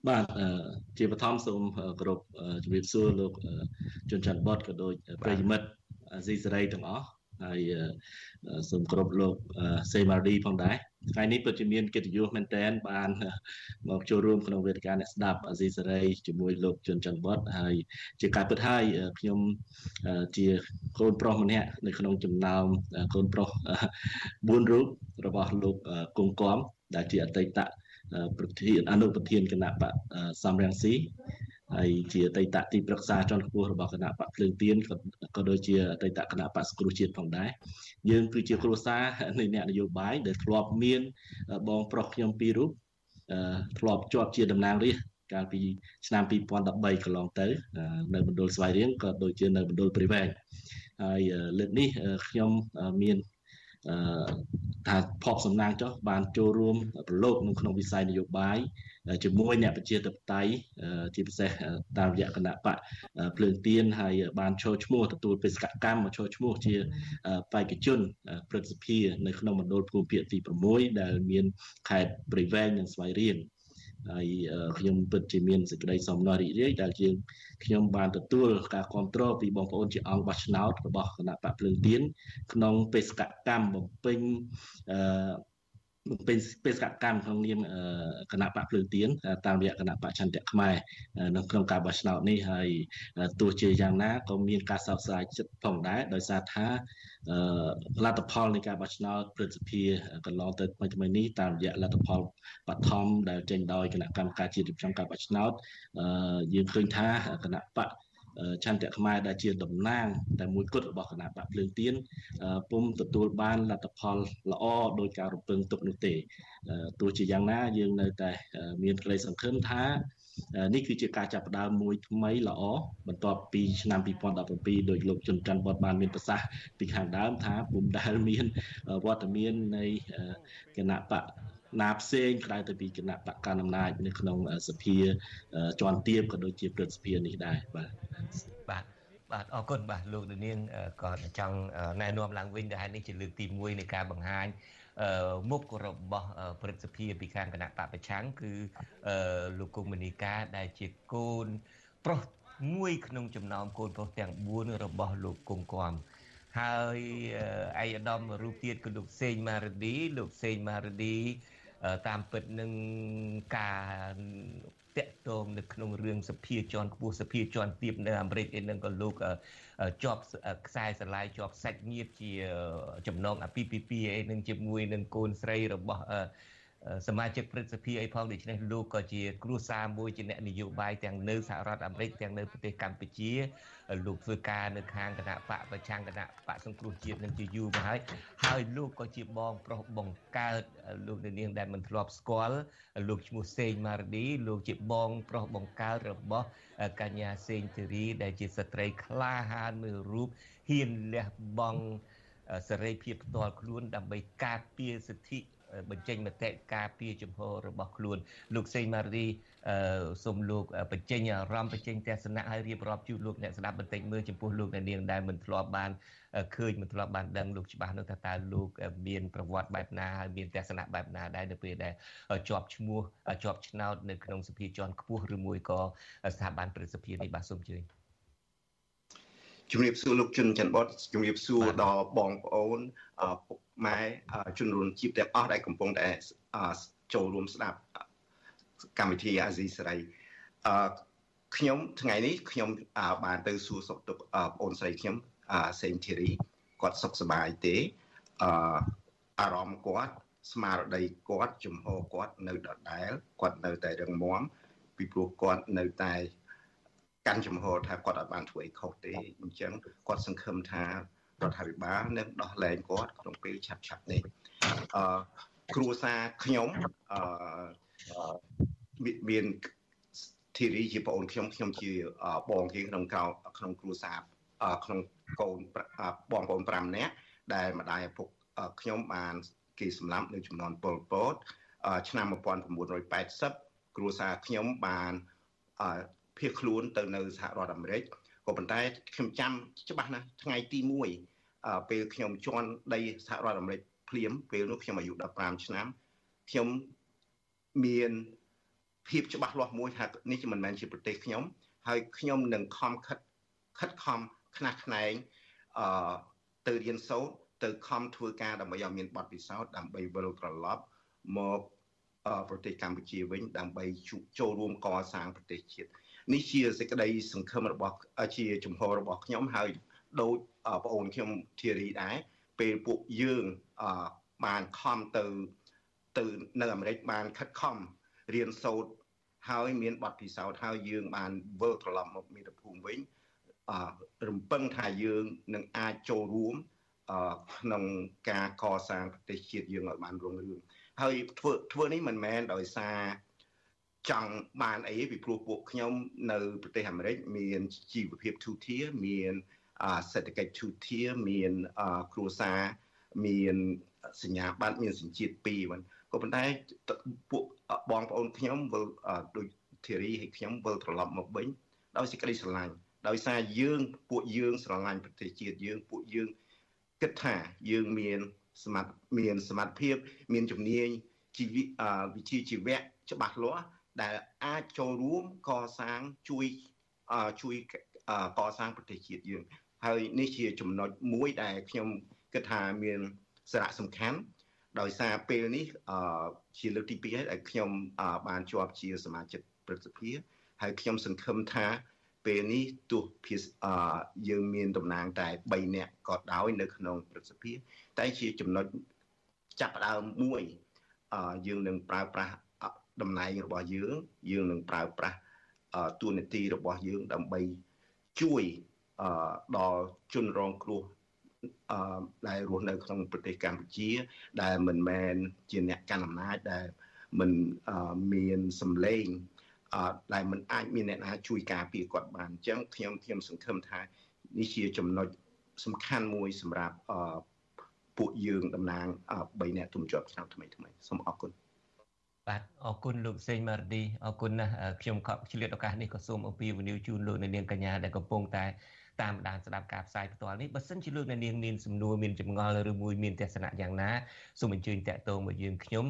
បាទជាបឋមសូមគោរពជំរាបសួរលោកជុនច័ន្ទបតក៏ដូចប្រិយមិត្តអាស៊ីសេរីទាំងអស់ ហើយសូមគោរពលោកសេម៉ាឌីផងដែរថ្ងៃនេះពិតជាមានកិត្តិយសមែនតែនបានមកចូលរួមក្នុងវេទិកាអ្នកស្ដាប់អាស៊ីសេរីជាមួយលោកជុនច័ន្ទវត្តហើយជាការពិតហើយខ្ញុំជាកូនប្រុសម្នាក់នៅក្នុងចំណោមកូនប្រុស4រូបរបស់លោកគង្គកំដែលជាអតីតប្រធានអនុប្រធានគណៈបកសំរងស៊ីហើយជាអតីតទីប្រឹក្សាជាន់ខ្ពស់របស់គណៈបកភ្លើងទៀនក៏ ដូចជាអតីតគណៈបកសង្គ្រោះជាតិផងដែរយើងគឺជាគ្រួសារនៃអ្នកនយោបាយដែលធ្លាប់មានបងប្រុសខ្ញុំពីររូបធ្លាប់ជាប់ជាតំណាងរាស្ត្រកាលពីឆ្នាំ2013កន្លងទៅ នៅមណ្ឌលស្វាយរៀងក៏ដូចជានៅមណ្ឌលព្រៃវែងហើយលើកនេះខ្ញុំមាន ថាភពសំណាងចុះបានចូលរួមប្រឡូកនៅក្នុងវិស័យនយោបាយជាមួយអ្នកប្រជាធិបតេយ្យជាពិសេសតាមរយៈគណៈបកភ្លើងទៀនហើយបានចូលឈ្មោះទទួលបេសកកម្មមកចូលឈ្មោះជាបេក្ខជនព្រឹទ្ធសភានៅក្នុងមណ្ឌលភូមិភាគទី6ដែលមានខេត្តព្រៃវែងនិងស្វាយរៀង ហើយខ្ញុំពិតជាមានសេចក្តីសំណររីករាយដែលជាងខ្ញុំបានទទួលការគ្រប់គ្រងពីបងប្អូនជាអង្គបោះឆ្នោតរបស់គណៈបកភ្លើងទៀនក្នុងបេសកកម្មបំពេញអឺ ពេលពេលសកម្មក្នុងនាមគណៈបកភ្លើងទៀនតាមរយៈគណៈបកឆន្ទៈខ្មែរនៅក្នុងការបោះឆ្នោតនេះហើយទោះជាយ៉ាងណាក៏មានការសោកស្ដាយចិត្តផងដែរដោយសារថាលទ្ធផលនៃការបោះឆ្នោតព្រឹទ្ធសភាកន្លងទៅថ្មីថ្មីនេះតាមរយៈលទ្ធផលបឋមដែលចេញដោយគណៈកម្មការជាតិរៀបចំការបោះឆ្នោតយើងឃើញថាគណៈបក ឆន្ទៈខ្មែរដែលជាតំណាងតែមួយគត់របស់គណៈបកភ្លើងទៀនពុំទទួលបានលទ្ធផលល្អដោយការរំពឹងទុកនោះទេទោះជាយ៉ាងណាយើងនៅតែមានក្តីសង្ឃឹមថានេះគឺជាការចាប់ផ្ដើមមួយថ្មីល្អបន្ទាប់ពីឆ្នាំ2017ដោយលោកជុនច័ន្ទវត្តបានមានប្រសាសន៍ពីខាងដើមថាពុំដែលមានវត្តមាននៃគណៈបក ណាផ្សេងក្រៅទៅពីគណៈបកកណ្ដាលអំណាចនៅក្នុងសភាជាន់ទាបក៏ដូចជាព្រឹទ្ធសភានេះដែរបាទបាទបាទអរគុណបាទលោកនាងក៏ចង់ណែនាំឡើងវិញដែលនេះជាលើកទី1នៃការបង្ហាញមុខរបស់ព្រឹទ្ធសភាពីខាងគណៈបពប្រឆាំងគឺលោកគុំមនីកាដែលជាកូនប្រុសមួយក្នុងចំណោមកូនប្រុសទាំង4របស់លោកគង្គគំហើយឯកឧត្តមរូបទៀតគឺលោកសេងម៉ារឌីលោកសេងម៉ារឌី តាមពិតនឹងការតាក់ទងនៅក្នុងរឿងសភាជាន់ខ្ពស់សភាជាន់ទាបនៅអាមេរិកឯនឹងក៏លោកជាប់ខ្សែស្រឡាយជាប់សាច់ញាតិជាចំណងអាពីពីពីឯនឹងជាមួយនឹងកូនស្រីរបស់ សមាជិកព្រឹទ្ធសភាអីផងដូច្នេះលោកក៏ជាគ្រួសារមួយជាអ្នកនយោបាយទាំងនៅសហរដ្ឋអាមេរិកទាំងនៅប្រទេសកម្ពុជាលោកធ្វើការនៅខាងគណៈបកប្រឆាំងគណៈបកសង្គ្រោះជាតិនឹងជាយូរមកហើយហើយលោកក៏ជាបងប្រុសបង្កើតលោកនាងដែលមិនធ្លាប់ស្គាល់លោកឈ្មោះសេងម៉ារឌីលោកជាបងប្រុសបង្កើតរបស់កញ្ញាសេងធីរីដែលជាស្ត្រីក្លាហានមួយរូបហ៊ានលះបង់សេរីភាពផ្ទាល់ខ្លួនដើម្បីការពារសិទ្ធិ បញ្ចេញមតិការពារជំហររបស់ខ្លួនលោកសេងម៉ារីសូមលោកបញ្ចេញអារម្មណ៍បញ្ចេញទស្សនៈឲ្យរៀបរាប់ជូនលោកអ្នកស្ដាប់បន្តិចមើលចំពោះលោកអ្នកនាងដែលមិនធ្លាប់បានឃើញមិនធ្លាប់បានដឹងលោកច្បាស់នោះថាតើលោកមានប្រវត្តិបែបណាហើយមានទស្សនៈបែបណាដែរនៅពេលដែលជាប់ឈ្មោះជាប់ឆ្នោតនៅក្នុងសភាជាន់ខ្ពស់ឬមួយក៏ស្ថាប័នព្រឹទ្ធសភានេះបាទសូមជឿ ជំរាបសួរលោកជុនច័ន្ទបតជំរាបសួរដល់បងប្អូនពុកម៉ែជនរួមជីពទាំងអស់ដែលកំពុងតែចូលរួមស្ដាប់កម្មវិធីអាស៊ីសេរីអឺខ្ញុំថ្ងៃនេះខ្ញុំបានទៅសួរសុខទុក្ខបងអូនស្រីខ្ញុំសេងធីរីគាត់សុខសប្បាយទេអឺអារម្មណ៍គាត់ស្មារតីគាត់ជំហរគាត់នៅដដែលគាត់នៅតែរឹងមាំពីព្រោះគាត់នៅតែ កាន់ចំហថាគាត់អត់បានធ្វើអីខុសទេអញ្ចឹងគាត់សង្ឃឹមថារដ្ឋាភិបាលនឹងដោះលែងគាត់ក្នុងពេលឆាប់ឆាប់នេះអឺគ្រួសារខ្ញុំអឺមានធីរីជាបងអូនខ្ញុំខ្ញុំជាបងគេក្នុងកោក្នុងគ្រួសារក្នុងកូនបងប្អូន5នាក់ដែលម្ដាយឪពុកខ្ញុំបានគេសម្លាប់នៅចំនួនប៉ុលពតឆ្នាំ1980គ្រួសារខ្ញុំបាន ភៀសខ្លួនទៅនៅសហរដ្ឋអាមេរិកក៏ប៉ុន្តែខ្ញុំចាំច្បាស់ណាស់ថ្ងៃទី1ពេលខ្ញុំជន់ដីសហរដ្ឋអាមេរិកភ្លាមពេលនោះខ្ញុំអាយុ15ឆ្នាំខ្ញុំមានភាពច្បាស់លាស់មួយថានេះមិនមែនជាប្រទេសខ្ញុំ ហើយខ្ញុំនឹងខំខិតខិតខំខ្នះខ្នែងអឺទៅរៀនសូត្រទៅខំធ្វើការដើម្បីឲ្យមានបទពិសោធន៍ដើម្បីវិលត្រឡប់មកប្រទេសកម្ពុជាវិញដើម្បីចូលរួមកសាងប្រទេសជាតិ នេះជាសេចក្តីសង្ឃឹមរបស់ជាជំហររបស់ខ្ញុំហើយដូចបងអូនខ្ញុំធីរីដែរពេលពួកយើងបានខំទៅទៅនៅអាមេរិកបានខិតខំរៀនសូត្រហើយមានបទពិសោធន៍ហើយយើងបានវិលត្រឡប់មកមាតុភូមិវិញអរំពឹងថាយើងនឹងអាចចូលរួមក្នុងការកសាងប្រទេសជាតិយើងឲ្យបានរុងរឿងហើយធ្វើធ្វើនេះមិនមែនដោយសារ ចង់បានអីពីព្រោះពួកខ្ញុំនៅប្រទេសអាមេរិកមានជីវភាពទូធាមានសេដ្ឋកិច្ចទូធាមានគ្រួសារមានសញ្ញាបត្រមានសញ្ជាតិពីរហ្នឹងក៏ប៉ុន្តែពួកបងប្អូនខ្ញុំវិលដូចធីរីឲ្យខ្ញុំវិលត្រឡប់មកវិញដោយសេចក្តីស្រឡាញ់ដោយសារយើងពួកយើងស្រឡាញ់ប្រទេសជាតិយើងពួកយើងគិតថាយើងមានសមត្ថមានសមត្ថភាព មានជំនាញជីវវិជ្ជាជីវៈច្បាស់លាស់ ដែលអាចចូលរួមកសាងជួយជួយកសាងប្រទេសជាតិយើងហើយនេះជាចំណុចមួយដែលខ្ញុំគិតថាមានសារៈសំខាន់ដោយសារពេលនេះជាលើកទី2ហើយដែលខ្ញុំបានជាប់ជាសមាជិកព្រឹទ្ធសភាហើយខ្ញុំសង្ឃឹមថាពេលនេះទោះភាសយើងមានតំណាងតែ3នាក់ក៏ដោយនៅក្នុងព្រឹទ្ធសភាតែជាចំណុចចាប់ផ្ដើមមួយយើងនឹងប្រើប្រាស់ តំណែងរបស់យើង យើងនឹងប្រើប្រាស់ទួនាទីរបស់យើងដើម្បីជួយដល់ជនរងគ្រោះអឺដែលរស់នៅក្នុងប្រទេសកម្ពុជា ដែលមិនមែនជាអ្នកកាន់អំណាចដែលមិនមានសម្លេងអឺដែលមិនអាចមានអ្នកណាជួយការពារគាត់បានអញ្ចឹងខ្ញុំខ្ញុំសង្ឃឹមថានេះជាចំណុចសំខាន់មួយសម្រាប់អឺពួកយើងតំណាង3អ្នកទុំជាប់ឆ្នាំថ្មីថ្មីសូមអរគុណ បាទអរគុណលោកសេងម៉ារឌីអរគុណណាស់ខ្ញុំក៏ឆ្លៀតឱកាសនេះក៏សូមអំពាវនាវជូនលោកនាងកញ្ញាដែលកំពុងតែតាមដានស្ដាប់ការផ្សាយផ្ទាល់នេះបើសិនជាលោកអ្នកនាងមានសំណួរមានចម្ងល់ឬមួយមានទស្សនៈយ៉ាងណាសូមអញ្ជើញតាក់ទងមកយើងខ្ញុំ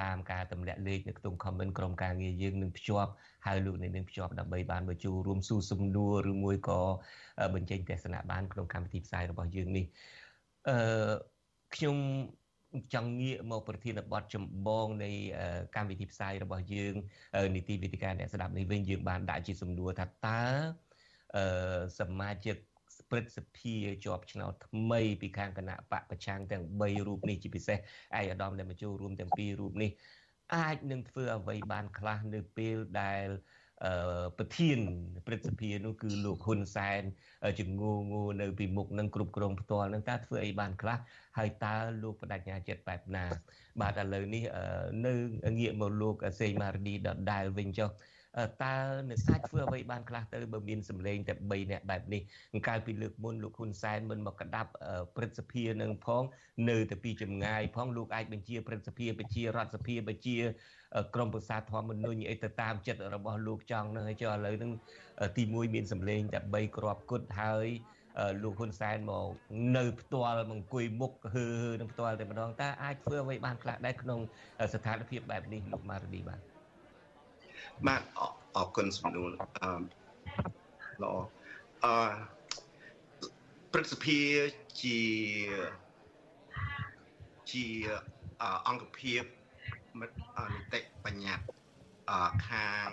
តាមការទម្លាក់លេខនៅក្នុង comment ក្រុមការងារយើងនឹងភ្ជាប់ហើយលោកអ្នកនាងភ្ជាប់ដើម្បីបានមកចូលរួមសួរសំណួរឬមួយក៏បញ្ចេញទស្សនៈបានក្នុងកម្មវិធីផ្សាយរបស់យើងនេះអឺខ្ញុំ ចង់ងាកមកប្រធានបទចម្បងនៃកម្មវិធីផ្សាយរបស់យើងនីតិវិទ្យាអ្នកស្ដាប់នេះវិញយើងបានដាក់ជាសំណួរថាតើអឺសមាជិកសព្រឹទ្ធសភាជាប់ឆ្នោតថ្មីពីខាងគណៈបកប្រឆាំងទាំង3រូបនេះជាពិសេសឯកឧត្តមដែលមកចូលរួមទាំងពីររូបនេះអាចនឹងធ្វើអ្វីបានខ្លះនៅពេលដែល ប្រធានព្រឹទ្ធសភានោះគឺលោកហ៊ុនសែនជំងឺងូនៅពីមុខនឹងគ្រប់គ្រងផ្ទាល់នឹងតើធ្វើអីបានខ្លះហើយតើលោកបដិញ្ញាចិត្តបែបណា បាទឥឡូវនេះនៅងាកមកលោកសេងម៉ារឌីដដែលវិញចុះ តើនៅសាច់ធ្វើអ្វីបានខ្លះទៅបើមានសម្លេងតែ3នាក់បែបនេះកាលពីលើកមុនលោកហ៊ុនសែនមិនមកក្តាប់ព្រឹទ្ធសភានឹងផងនៅតែពីចម្ងាយផងលោកអាចបញ្ជាព្រឹទ្ធសភាបញ្ជារដ្ឋសភាបញ្ជាក្រមប្រសាធម្មមនុញ្ញអីទៅតាមចិត្តរបស់លោកចង់នឹងហើយចុះឥឡូវនឹងទី1មានសម្លេងតែ3គ្រាប់គត់ហើយលោកហ៊ុនសែនមកនៅផ្ទាល់មកអង្គុយមុខហឺនឹងផ្ទាល់តែម្ដងតើអាចធ្វើអ្វីបានខ្លះដែរក្នុងស្ថានភាពបែបនេះលោកម៉ារឌីបាទ បាទអរគុណសំណួរអឺល្អអឺព្រឹទ្ធសភាជាជាអង្គភាពមិត្តនីតិបញ្ញត្តិខាង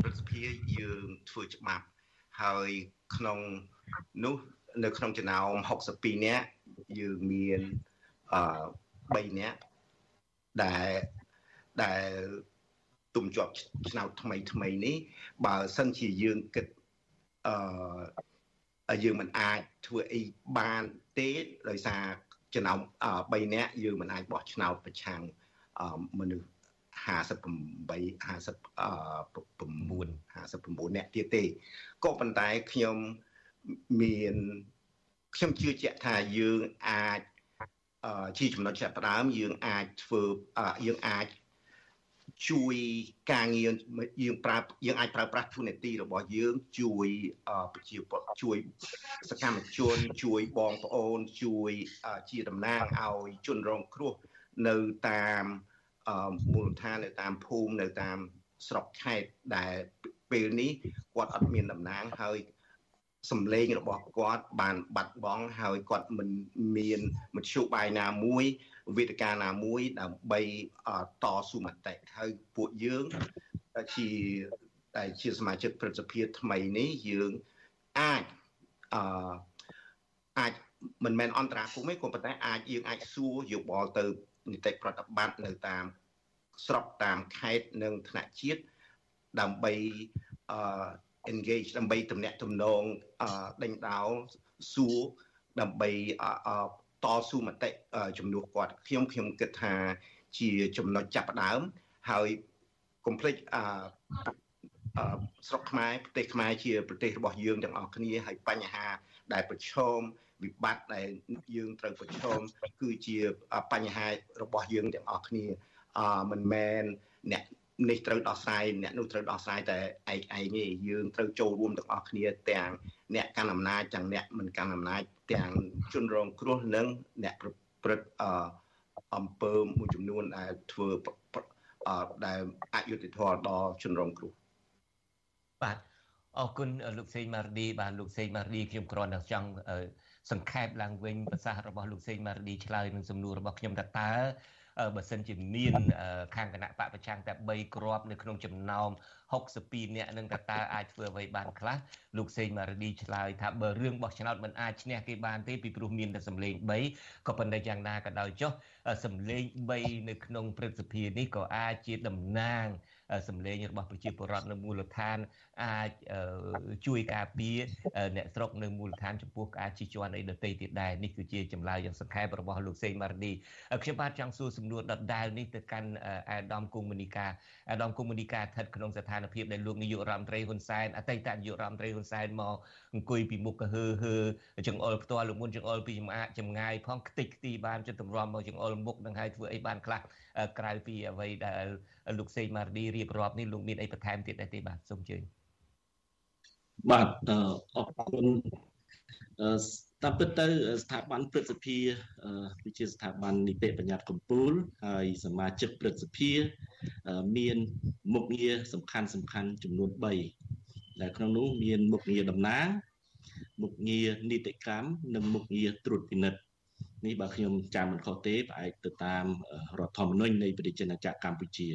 ព្រឹទ្ធសភាយើងធ្វើច្បាប់ហើយក្នុងនោះនៅក្នុងចំណោម62នាក់យើងមានអឺ3នាក់ដែលដែល ទុំជាប់ឆ្នោតថ្មីថ្មីនេះបើសិនជាយើងគិតអឺយើងមិនអាចធ្វើអីបានទេដោយសារចំណោម3នាក់យើងមិនអាចបោះឆ្នោតប្រឆាំងមនុស្ស58 59 59នាក់ទៀតទេក៏ប៉ុន្តែខ្ញុំមានខ្ញុំជឿជាក់ថាយើងអាចជាចំណុចចាប់ផ្ដើមយើងអាចធ្វើយើងអាច ជួយការងារយើងប្រើយើងអាចប្រើប្រាស់ទូនាទីរបស់យើងជួយប្រជាពលជួយសកម្មជនជួយបងប្អូនជួយជាតំណាងឲ្យជនរងគ្រោះនៅតាមមូលដ្ឋាននៅតាមភូមិនៅតាមស្រុកខេត្តដែលពេលនេះគាត់អត់មានតំណាងហើយសម្លេងរបស់គាត់បានបាត់បង់ហើយគាត់មិនមានមធ្យោបាយណាមួយ វេទិកាណាមួយដើម្បីតស៊ូមតិហើយពួកយើងជាដែលជាសមាជិកព្រឹទ្ធសភាថ្មីនេះយើងអាចអឺអាចមិនមែនអន្តរាគមន៍ទេក៏ប៉ុន្តែអាចយើងអាចសួរយោបល់ទៅនីតិប្រតិបត្តិនៅតាមស្រុកតាមខេត្តនិងថ្នាក់ជាតិដើម្បីអឺ engage ដើម្បីតំណាក់តំណងដេញដោលសួរដើម្បី តស៊ូមតិជំនួសគាត់ខ្ញុំខ្ញុំគិតថាជាចំណុចចាប់ផ្ដើមហើយកុំភ្លេចអឺស្រុកខ្មែរប្រទេសខ្មែរជាប្រទេសរបស់យើងទាំងអស់គ្នាហើយបញ្ហាដែលប្រឈមវិបត្តិដែលយើងត្រូវប្រឈមគឺជាបញ្ហារបស់យើងទាំងអស់គ្នាអឺមិនមែនអ្នកនេះត្រូវដោះស្រាយអ្នកនោះត្រូវដោះស្រាយតែឯកឯងទេយើងត្រូវចូលរួមទាំងអស់គ្នាទាំងអ្នកកាន់អំណាចទាំងអ្នកមិនកាន់អំណាច ទាំងជនរងគ្រោះនិងអ្នកប្រព្រឹត្តអអំពើមួយចំនួនដែលធ្វើដែលអយុត្តិធម៌ដល់ជនរងគ្រោះបាទអរគុណលោកសេងម៉ារឌីបាទលោកសេងម៉ារឌីខ្ញុំគ្រាន់តែចង់សង្ខេបឡើងវិញប្រសាសន៍របស់លោកសេងម៉ារឌីឆ្លើយនឹងសំណួររបស់ខ្ញុំថាតើ បើសិនជាមានខាងគណៈបកប្រឆាំងតែ3គ្រាប់នៅក្នុងចំណោម62នាក់នឹងតើអាចធ្វើអ្វីបានខ្លះលោកសេងម៉ារឌីឆ្លើយថាបើរឿងបោះឆ្នោតមិនអាចឈ្នះគេបានទេពីព្រោះមានតែសម្លេង3ក៏ប៉ុន្តែយ៉ាងណាក៏ដោយចុះសម្លេង3នៅក្នុងព្រឹទ្ធសភានេះក៏អាចជាតំណាង សម្លេងរបស់ប្រជាពលរដ្ឋនៅមូលដ្ឋានអាចជួយការពារអ្នកស្រុកនៅមូលដ្ឋានចំពោះការជិះជាន់អីដទៃទៀតដែរនេះគឺជាចម្លើយយ៉ាងសង្ខេបរបស់លោកសេងម៉ារឌីខ្ញុំបាទចង់សួរសំណួរដដែលនេះទៅកាន់អាដាមគូមនីកាអាដាមគូមនីកាស្ថិតក្នុងស្ថានភាពដែលលោកនាយករដ្ឋមន្ត្រីហ៊ុនសែនអតីតនាយករដ្ឋមន្ត្រីហ៊ុនសែនមកអង្គុយពីមុខកហឺហឺចង្អុលផ្ទាល់លោកមុនចង្អុលពីចម្អាកចម្ងាយផងខ្ទេចខ្ទីបានចិត្តទម្រាំមកចង្អុលមុខនឹងហើយធ្វើអីបានខ្លះ ក្រៅពីអ្វីដែលលោកសេងម៉ារឌីរៀបរាប់នេះលោកមានអីបន្ថែមទៀតដែរទេបាទសូមអញ្ជើញបាទអរគុណតាមពិតទៅស្ថាប័នព្រឹទ្ធសភាគឺជាស្ថាប័ននីតិបញ្ញត្តិកម្ពុជាហើយសមាជិកព្រឹទ្ធសភាមានមុខងារសំខាន់សំខាន់ចំនួន3ដែលក្នុងនោះមានមុខងារតំណាងមុខងារនីតិកម្មនិងមុខងារត្រួតពិនិត្យ នេះបើខ្ញុំចាំមិនខុសទេផ្អែកទៅតាមរដ្ឋធម្មនុញ្ញនៃប្រជាណាចក្រកម្ពុជា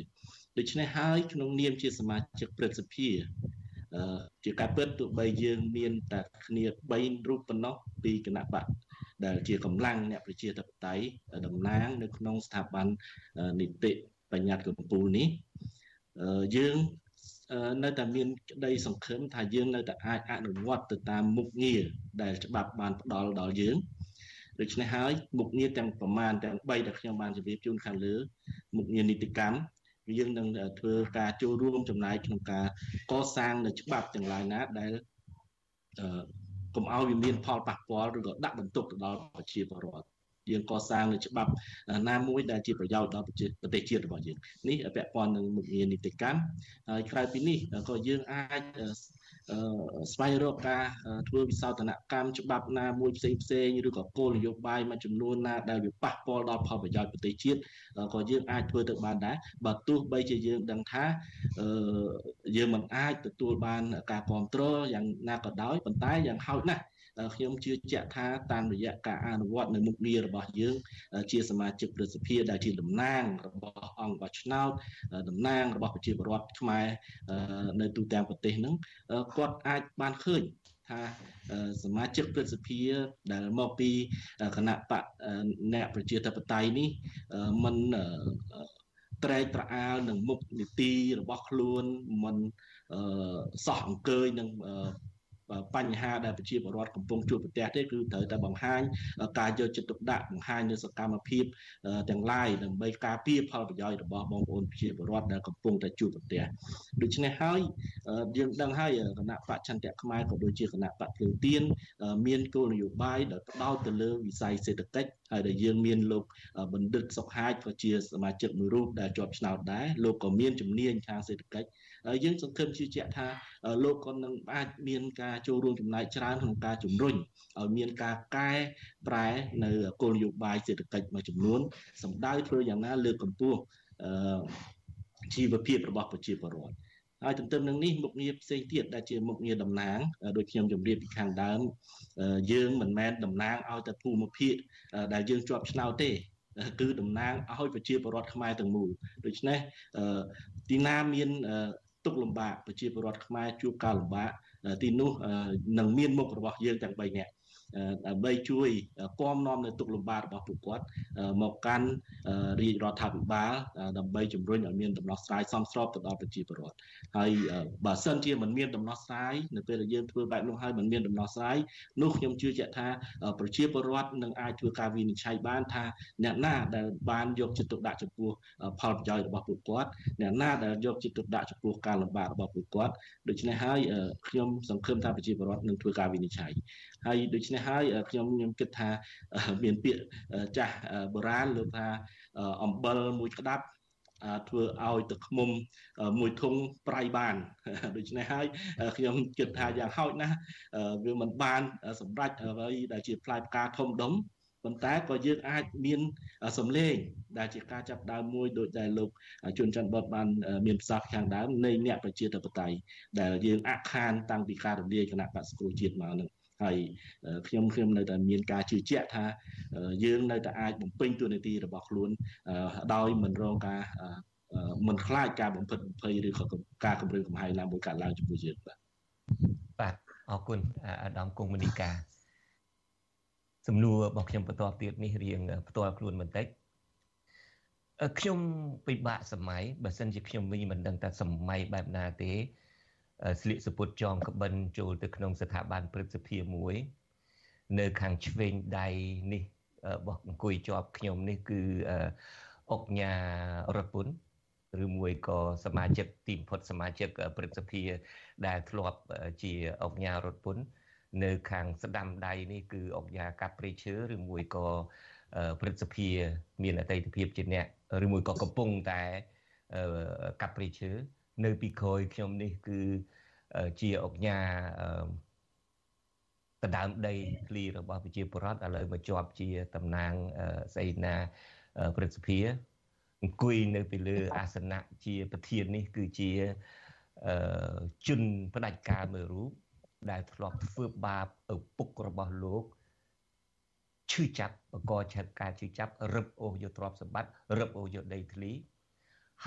ដូច្នេះហើយក្នុងនាមជាសមាជិកព្រឹទ្ធសភាជាការពិតទោះបីយើងមានតែគ្នា3រូបប៉ុណ្ណោះពីគណៈបកដែលជាកម្លាំងអ្នកប្រជាធិបតេយ្យតំណាងនៅក្នុងស្ថាប័ននីតិបញ្ញត្តិកម្ពុជានេះយើងនៅតែមានក្តីសង្ឃឹមថាយើងនៅតែអាចអនុវត្តទៅតាមមុខងារដែលច្បាប់បានផ្ដល់ដល់យើង ដូច្នេះហើយមុខងារទាំងប្រមាណទាំង3ដែលខ្ញុំបានជម្រាបជូនខាងលើមុខងារនីតិកម្មយើងនឹងធ្វើការចូលរួមចំណែកក្នុងការកសាងនៅច្បាប់ទាំងឡាយណាដែលកុំឲ្យវាមានផលប៉ះពាល់ឬក៏ដាក់បន្ទុកទៅដល់ប្រជាពលរដ្ឋយើងកសាងនៅច្បាប់ណាមួយដែលជាប្រយោជន៍ដល់ប្រទេសជាតិរបស់យើងនេះពាក់ព័ន្ធនឹងមុខងារនីតិកម្មហើយក្រៅពីនេះក៏យើងអាច ស្វែងរកការធ្វើវិសោធនកម្មច្បាប់ណាមួយផ្សេងផ្សេងឬក៏គោលនយោបាយមួយចំនួនណាដែលវាប៉ះពាល់ដល់ផលប្រយោជន៍ប្រទេសជាតិក៏យើងអាចធ្វើទៅបានដែរបើទោះបីជាយើងដឹងថាយើងមិនអាចទទួលបានការគ្រប់គ្រងយ៉ាងណាក៏ដោយប៉ុន្តែយ៉ាងហោចណាស់ ខ្ញុំជឿជាក់ថាតាមរយៈការអនុវត្តនៅមុខងាររបស់យើង ជាសមាជិកប្រសិទ្ធិដែលជាតំណាងរបស់អង្គបោះឆ្នោតតំណាងរបស់ប្រជាពលរដ្ឋខ្មែរនៅទូទាំងប្រទេសហ្នឹងគាត់អាចបានឃើញថាសមាជិកព្រឹទ្ធសភាដែលមកពីគណៈបកអ្នកប្រជាធិបតេយ្យនេះមិនត្រែកត្រអាលនឹងមុខនីតិរបស់ខ្លួនមិនសោះអង្គើយនឹង បញ្ហាដែលប្រជាពលរដ្ឋកំពុងជួបប្រទះទេគឺត្រូវតែបង្ហាញការយកចិត្តទុកដាក់បង្ហាញនូវសកម្មភាពទាំងឡាយដើម្បីការពារផលប្រយោជន៍របស់បងប្អូនប្រជាពលរដ្ឋដែលកំពុងតែជួបប្រទះដូច្នេះហើយយើងដឹងហើយគណៈបច្ឆន្ទៈខ្មែរក៏ដូចជាគណៈបកភ្លើងទៀនមានគោលនយោបាយដែលផ្ដោតទៅលើវិស័យសេដ្ឋកិច្ចហើយដែលយើងមានលោកបណ្ឌិតសុកហាជក៏ជាសមាជិកមួយរូបដែលជាប់ឆ្នោតដែរលោកក៏មានជំនាញខាងសេដ្ឋកិច្ច យើងសង្ឃឹមជឿជាក់ថាលោកក៏នឹងអាចមានការចូលរួមចំណែកច្រើនក្នុងការជំរុញឲ្យមានការកែប្រែនៅគោលនយោបាយសេដ្ឋកិច្ចមួយចំនួនសម្ដៅធ្វើយ៉ាងណាលើកកម្ពស់ជីវភាពរបស់ប្រជាពលរដ្ឋហើយទន្ទឹមនឹងនេះមុខងារផ្សេងទៀតដែលជាមុខងារតំណាងដូចខ្ញុំជម្រាបពីខាងដើមយើងមិនមែនតំណាងឲ្យតែភូមិភាគដែលយើងជាប់ឆ្នោតទេគឺតំណាងឲ្យប្រជាពលរដ្ឋខ្មែរទាំងមូលដូច្នេះទីណាមាន ទុកលំបាកប្រជាពលរដ្ឋខ្មែរជួបការលំបាកទីនោះនឹងមានមុខរបស់យើងទាំង3នាក់ ដើម្បីជួយគំនាំនៅទុកលំបាករបស់ពួកគាត់មកកាន់រាជរដ្ឋាភិបាលដើម្បីជំរុញឲ្យមានដំណោះស្រាយសមស្របទៅដល់ប្រជាពលរដ្ឋហើយបើសិនជាមិនមានដំណោះស្រាយនៅពេលដែលយើងធ្វើបែបនោះហើយមិនមានដំណោះស្រាយនោះខ្ញុំជឿជាក់ថាប្រជាពលរដ្ឋនឹងអាចធ្វើការវិនិច្ឆ័យបានថាអ្នកណាដែលបានយកចិត្តទុកដាក់ចំពោះផលប្រយោជន៍របស់ពួកគាត់អ្នកណាដែលយកចិត្តទុកដាក់ចំពោះការលំបាករបស់ពួកគាត់ដូច្នេះហើយខ្ញុំសង្ឃឹមថាប្រជាពលរដ្ឋនឹងធ្វើការវិនិច្ឆ័យហើយដូច្នេះហើយខ្ញុំខ្ញុំគិតថាមានពាក្យចាស់បុរាណលោកថាអំបិលមួយក្តាប់ធ្វើឲ្យទឹកឃុំមួយធុងប្រៃបានដូច្នេះហើយខ្ញុំគិតថាយ៉ាងហោចណាស់វាមិនបានសម្រេចអ្វីដែលជាផ្លែផ្កាធំដុំប៉ុន្តែក៏យើងអាចមានសម្លេងដែលជាការចាប់ដើមមួយដោយដែលលោកជួនច័ន្ទបតបានមានប្រសាសន៍ខាងដើមនៃអ្នកប្រជាធិបតេយ្យដែលយើងអាក់ខានតាំងពីការរំលាយគណៈបក្សគ្រូជាតិមកនឹង ហើយខ្ញុំខ្ញុំនៅតែមានការជឿជាក់ថាយើងនៅតែអាចបំពេញតួនាទីរបស់ខ្លួនដោយមិនរងការមិនខ្លាចការបំផិតបំភ័យឬក៏ការគម្រាមកំហែងណាមួយកើតឡើងចំពោះយើងបាទបាទអរគុណអាដាមគង់មនីកាសំណួររបស់ខ្ញុំបន្តទៀតនេះរៀងផ្ទាល់ខ្លួនបន្តិចខ្ញុំពិបាកសម័យបើសិនជាខ្ញុំវិញមិនដឹងថាសម័យបែបណាទេ ស្លៀកសពុតចងក្បិនចូលទៅក្នុងស្ថាប័នព្រឹទ្ធសភាមួយ នៅខាងឆ្វេងដៃនេះរបស់អង្គុយជាប់ខ្ញុំនេះគឺអុកញ៉ារតពុនឬមួយក៏សមាជិកទីបំផុតសមាជិកព្រឹទ្ធសភាដែលធ្លាប់ជាអុកញ៉ារតពុននៅខាងស្ដាំដៃនេះគឺអុកញ៉ាកាប់ព្រៃឈើឬមួយក៏ព្រឹទ្ធសភាមានអតីតភាពជាអ្នកឬមួយក៏កំពុងតែកាប់ព្រៃឈើ នៅពីក្រោយខ្ញុំនេះគឺជាអុកញ៉ាដដើមដីឃ្លីរបស់ប្រជាពលរដ្ឋឥឡូវមកជាប់ជាតំណាងស្អីណាព្រឹទ្ធសភាអង្គុយនៅពីលើអាសនៈជាប្រធាននេះគឺជាជនផ្ដាច់ការមួយរូបដែលធ្លាប់ធ្វើបាបឪពុករបស់លោកឈឺចាប់បកកឆាត់ការឈឺចាប់រឹបអូសយកទ្រព្យសម្បត្តិរឹបអូសយកដីធ្លី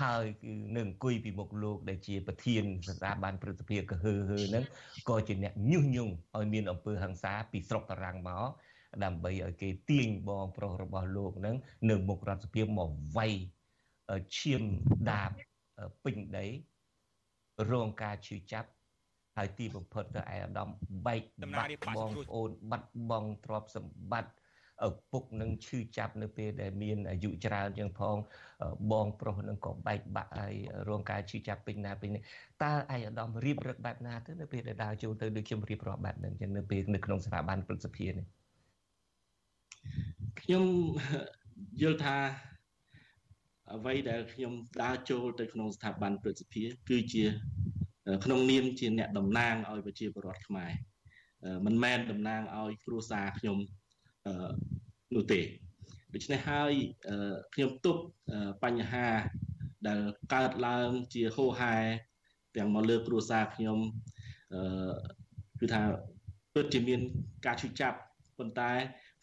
ហើយគឺនឹងអង្គុយពីមុខលោកដែលជាប្រធានស្ថាប័នព្រឹទ្ធសភាកហឺហឺហ្នឹងក៏ជាអ្នកញុះញង់ឲ្យមានអំពើហិង្សាពីស្រុកតារាំងមកដើម្បីឲ្យគេទាញបងប្រុសរបស់លោកហ្នឹងនៅមុខរដ្ឋសភាមកវាយឈាមដាបពេញដីរងការឈឺចាប់ហើយទីបំផុតទៅឯអាដាមបែកបាត់បងប្អូនបាត់បង់ទ្រព្យសម្បត្តិ ឪពុកនឹងឈឺចាប់នៅពេលដែលមានអាយុច្រើនជាងផងបងប្រុសនឹងក៏បែកបាក់ហើយរងការឈឺចាប់ពេញណាពេញនេះតើឯអាដាមរៀបរឹកបែបណាទៅនៅពេលដែលដើរចូលទៅដូចខ្ញុំរៀបរាប់បែបហ្នឹងចឹងនៅពេលនៅក្នុងស្ថាប័នព្រឹទ្ធសភានេះខ្ញុំយល់ថាអ្វីដែលខ្ញុំដើរចូលទៅក្នុងស្ថាប័នព្រឹទ្ធសភាគឺជាក្នុងនាមជាអ្នកតំណាងឲ្យប្រជាពលរដ្ឋខ្មែរមិនមែនតំណាងឲ្យគ្រួសារខ្ញុំ នោះទេដូច្នេះហើយខ្ញុំទប់បញ្ហាដែលកើតឡើងជាហូហែទាំងមកលើគ្រួសារខ្ញុំគឺថាពិតជាមានការឈឺចាប់ប៉ុន្តែ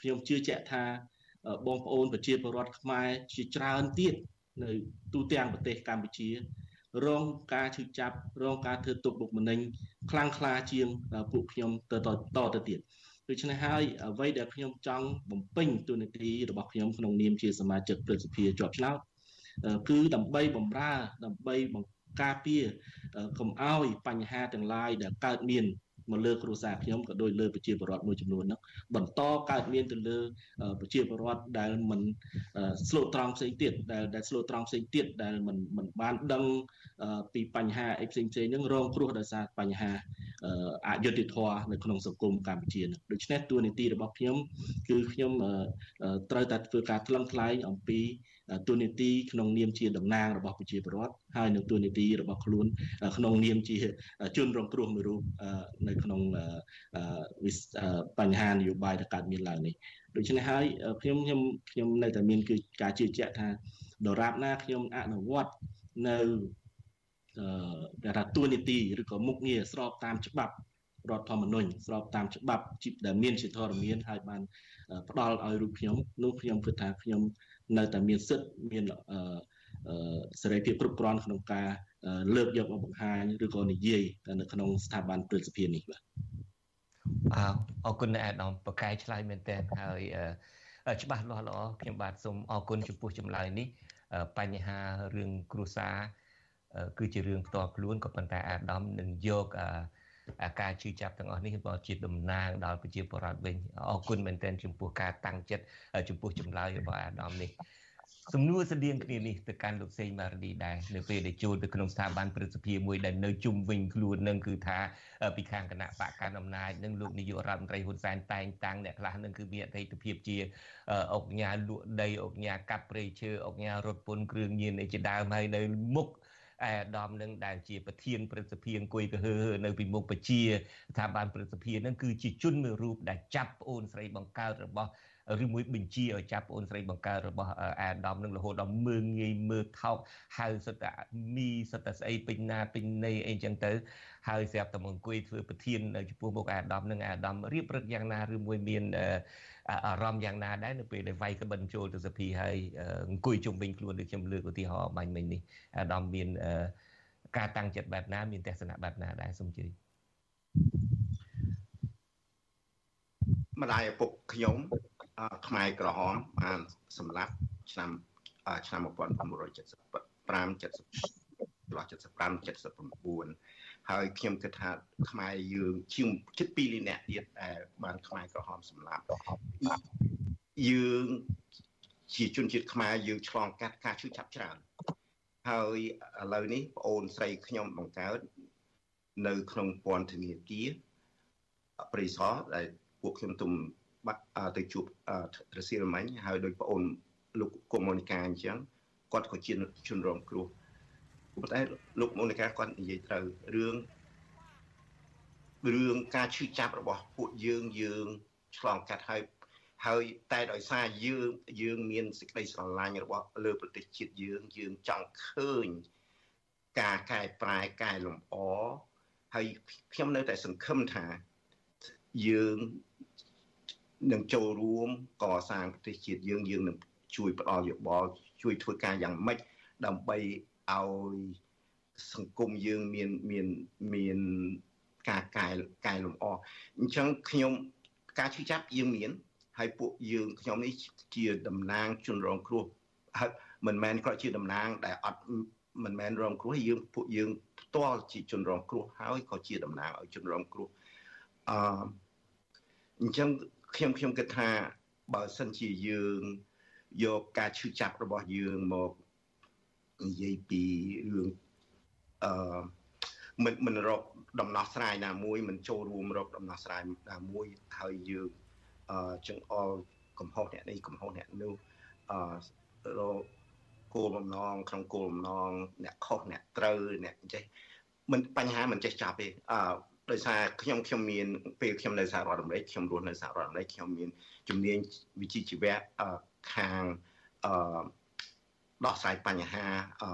ខ្ញុំជឿជាក់ថាបងប្អូនប្រជាពលរដ្ឋខ្មែរជាច្រើនទៀតនៅទូទាំងប្រទេសកម្ពុជា រងការឈឺចាប់រងការធ្វើទុកបុកម្នេញខ្លាំងក្លាជាងពួកខ្ញុំទៅតទៅទៀត ដូច្នេះហើយអ្វីដែលខ្ញុំចង់បំពេញទូនាទីរបស់ខ្ញុំក្នុងនាមជាសមាជិកព្រឹទ្ធសភាជាប់ឆ្នោតគឺដើម្បីបំរើដើម្បីបង្ការពារកុំឲ្យបញ្ហាទាំងឡាយដែលកើតមានមកលើគ្រួសារខ្ញុំក៏ដូចលើប្រជាពលរដ្ឋមួយចំនួនហ្នឹងបន្តកើតមានទៅលើប្រជាពលរដ្ឋដែលមិនស្លូតត្រង់ផ្សេងទៀតដែលដែលស្លូតត្រង់ផ្សេងទៀតដែលមិនមិនបានដឹងពីបញ្ហាអីផ្សេងផ្សេងហ្នឹងរងគ្រោះដោយសារបញ្ហា អយុត្តិធម៌នៅក្នុងសង្គមកម្ពុជាដូច្នេះតួនាទីរបស់ខ្ញុំគឺខ្ញុំត្រូវតែធ្វើការថ្លឹងថ្លែងអំពីទូនីតិក្នុងនាមជាតំណាងរបស់ប្រជាពលរដ្ឋហើយនឹងទូនីតិរបស់ខ្លួនក្នុងនាមជាជនរងគ្រោះមួយរូបនៅក្នុងបញ្ហានយោបាយដែលកើតមានឡើងនេះដូច្នេះហើយខ្ញុំខ្ញុំខ្ញុំនៅតែមានគឺការជឿជាក់ថាដរាបណាខ្ញុំអនុវត្តនៅ អឺគេថាទូនីតិឬក៏មុខងារស្របតាមច្បាប់រដ្ឋធម្មនុញ្ញស្របតាមច្បាប់ដែលមានជាធរមានហើយបានផ្ដល់ឲ្យរូបខ្ញុំនោះខ្ញុំគិតថាខ្ញុំនៅតែមានសិទ្ធិមានសេរីភាពគ្រប់គ្រាន់ក្នុងការលើកយកមកបង្ហាញឬក៏និយាយនៅក្នុងស្ថាប័នព្រឹទ្ធសភានេះបាទអើអរគុណអ្នកអាដាមប្រកែឆ្លើយមែនតើហើយច្បាស់លាស់ល្អខ្ញុំបាទសូមអរគុណចំពោះចម្លើយនេះបញ្ហារឿងគ្រួសារ គឺជារឿងផ្ទាល់ខ្លួនក៏ប៉ុន្តែអាដាមនឹងយកការជឿចាប់ទាំងអស់នេះក៏ជាតំណាងដល់ប្រជាពលរដ្ឋវិញអរគុណមែនទែនចំពោះការតាំងចិត្តចំពោះចម្លើយរបស់អាដាមនេះសំណួរស្តៀងគ្នានេះទៅកាន់លោកសេងម៉ារ៉ាឌីដែរនៅពេលដែលចូលទៅក្នុងស្ថាប័នព្រឹទ្ធសភាមួយដែលនៅជុំវិញខ្លួននឹងគឺថាពីខាងគណៈបកកណ្ដាលអំណាចនឹងលោកនាយករដ្ឋមន្ត្រីហ៊ុនសែនតែងតាំងអ្នកខ្លះនឹងគឺមានអតីតភាពជាអុកញ៉ាលក់ដីអុកញ៉ាកាប់ព្រៃឈើអុកញ៉ារត់ពន្ធគ្រឿងញៀនឯជាដើមហើយនៅមុខ អាដាមនឹងដែលជាប្រធានព្រឹទ្ធសភាអង្គុយកហើនៅពីមុខប្រជាស្ថាប័នព្រឹទ្ធសភានឹងគឺជាជនមួយរូបដែលចាប់ប្អូនស្រីបង្កើតរបស់ ឬមួយបញ្ជាឲ្យចាប់អូនស្រីបង្កើតរបស់អាដាមនឹងរហូតដល់មើងងាយមើលថោកហៅសិតតែមីសិតតែស្អីពេញណាពេញណីអីចឹងទៅហើយស្រាប់តែមកអង្គុយធ្វើប្រធាននៅចំពោះមុខអាដាមនឹងអាដាមរៀបរឹកយ៉ាងណាឬមួយមានអារម្មណ៍យ៉ាងណាដែរនៅពេលដែលវាយក្បិនចូលទៅសភាហើយអង្គុយជុំវិញខ្លួនដូចខ្ញុំលើកឧទាហរណ៍បាញ់មិញនេះអាដាមមានការតាំងចិត្តបែបណាមានទស្សនៈបែបណាដែរសូមជឿម្ដាយឪពុកខ្ញុំ ខ្មែរក្រហមបានសម្លាប់ឆ្នាំឆ្នាំ1975 70 75ហើយខ្ញុំគិតថាខ្មែរយើងជាងជិត2លាននាក់ទៀតដែលបានខ្មែរក្រហមសម្លាប់យើងជាជនជាតិខ្មែរយើងឆ្លងកាត់ការឈឺចាប់ច្រើនហើយឥឡូវនេះប្អូនស្រីខ្ញុំបង្កើតនៅក្នុងពន្ធនាគារប្រិសរដែលពួកខ្ញុំទុំ បាត់ទៅជួបរសៀលមាញ់ហើយដោយប្អូនលោកកុំមូនីកាអញ្ចឹងគាត់ក៏ជាជនរងគ្រោះប៉ុន្តែលោកមូនីកាគាត់និយាយត្រូវរឿងរឿងការឈឺចាប់របស់ពួកយើងយើងឆ្លងកាត់ហើយហើយតែដោយសារយើងយើងមានសេចក្តីស្រឡាញ់របស់លើប្រទេសជាតិយើងយើងចង់ឃើញការកែប្រែកែលម្អហើយខ្ញុំនៅតែសង្ឃឹមថាយើង នឹងចូលរួមកសាងប្រទេសជាតិយើងយើងនឹងជួយផ្ដល់យោបល់ជួយធ្វើការយ៉ាងម៉េចដើម្បីឲ្យសង្គមយើងមានមានមានការកែកែលម្អអញ្ចឹងខ្ញុំការឈឺចាប់យើងមានហើយពួកយើងខ្ញុំនេះជាតំណាងជនរងគ្រោះហើយមិនមែនគ្រាន់ជាតំណាងដែលអត់មិនមែនរងគ្រោះយើងពួកយើងផ្ទាល់ជាជនរងគ្រោះហើយក៏ជាតំណាងឲ្យជនរងគ្រោះអឺអញ្ចឹង ខ្ញុំខ្ញុំគិតថាបើសិនជាយើងយកការឈឺចាប់របស់យើងមកនិយាយពីរឿងអឺមិនមិនរកដំណោះស្រាយណាមួយមិនចូលរួមរកដំណោះស្រាយណាមួយហើយយើងអឺចង្អុលកំហុសអ្នកនេះកំហុសអ្នកនោះអឺរកគោលបំណងក្នុងគោលបំណងអ្នកខុសអ្នកត្រូវអ្នកចេះមិនបញ្ហាមិនចេះចាប់ទេអឺ ដោយសារខ្ញុំខ្ញុំមានពេលខ្ញុំនៅសហរដ្ឋអាមេរិកខ្ញុំរស់នៅសហរដ្ឋអាមេរិកខ្ញុំមានជំនាញវិជ្ជាជីវៈខាងអឺដោះស្រាយបញ្ហាអឺ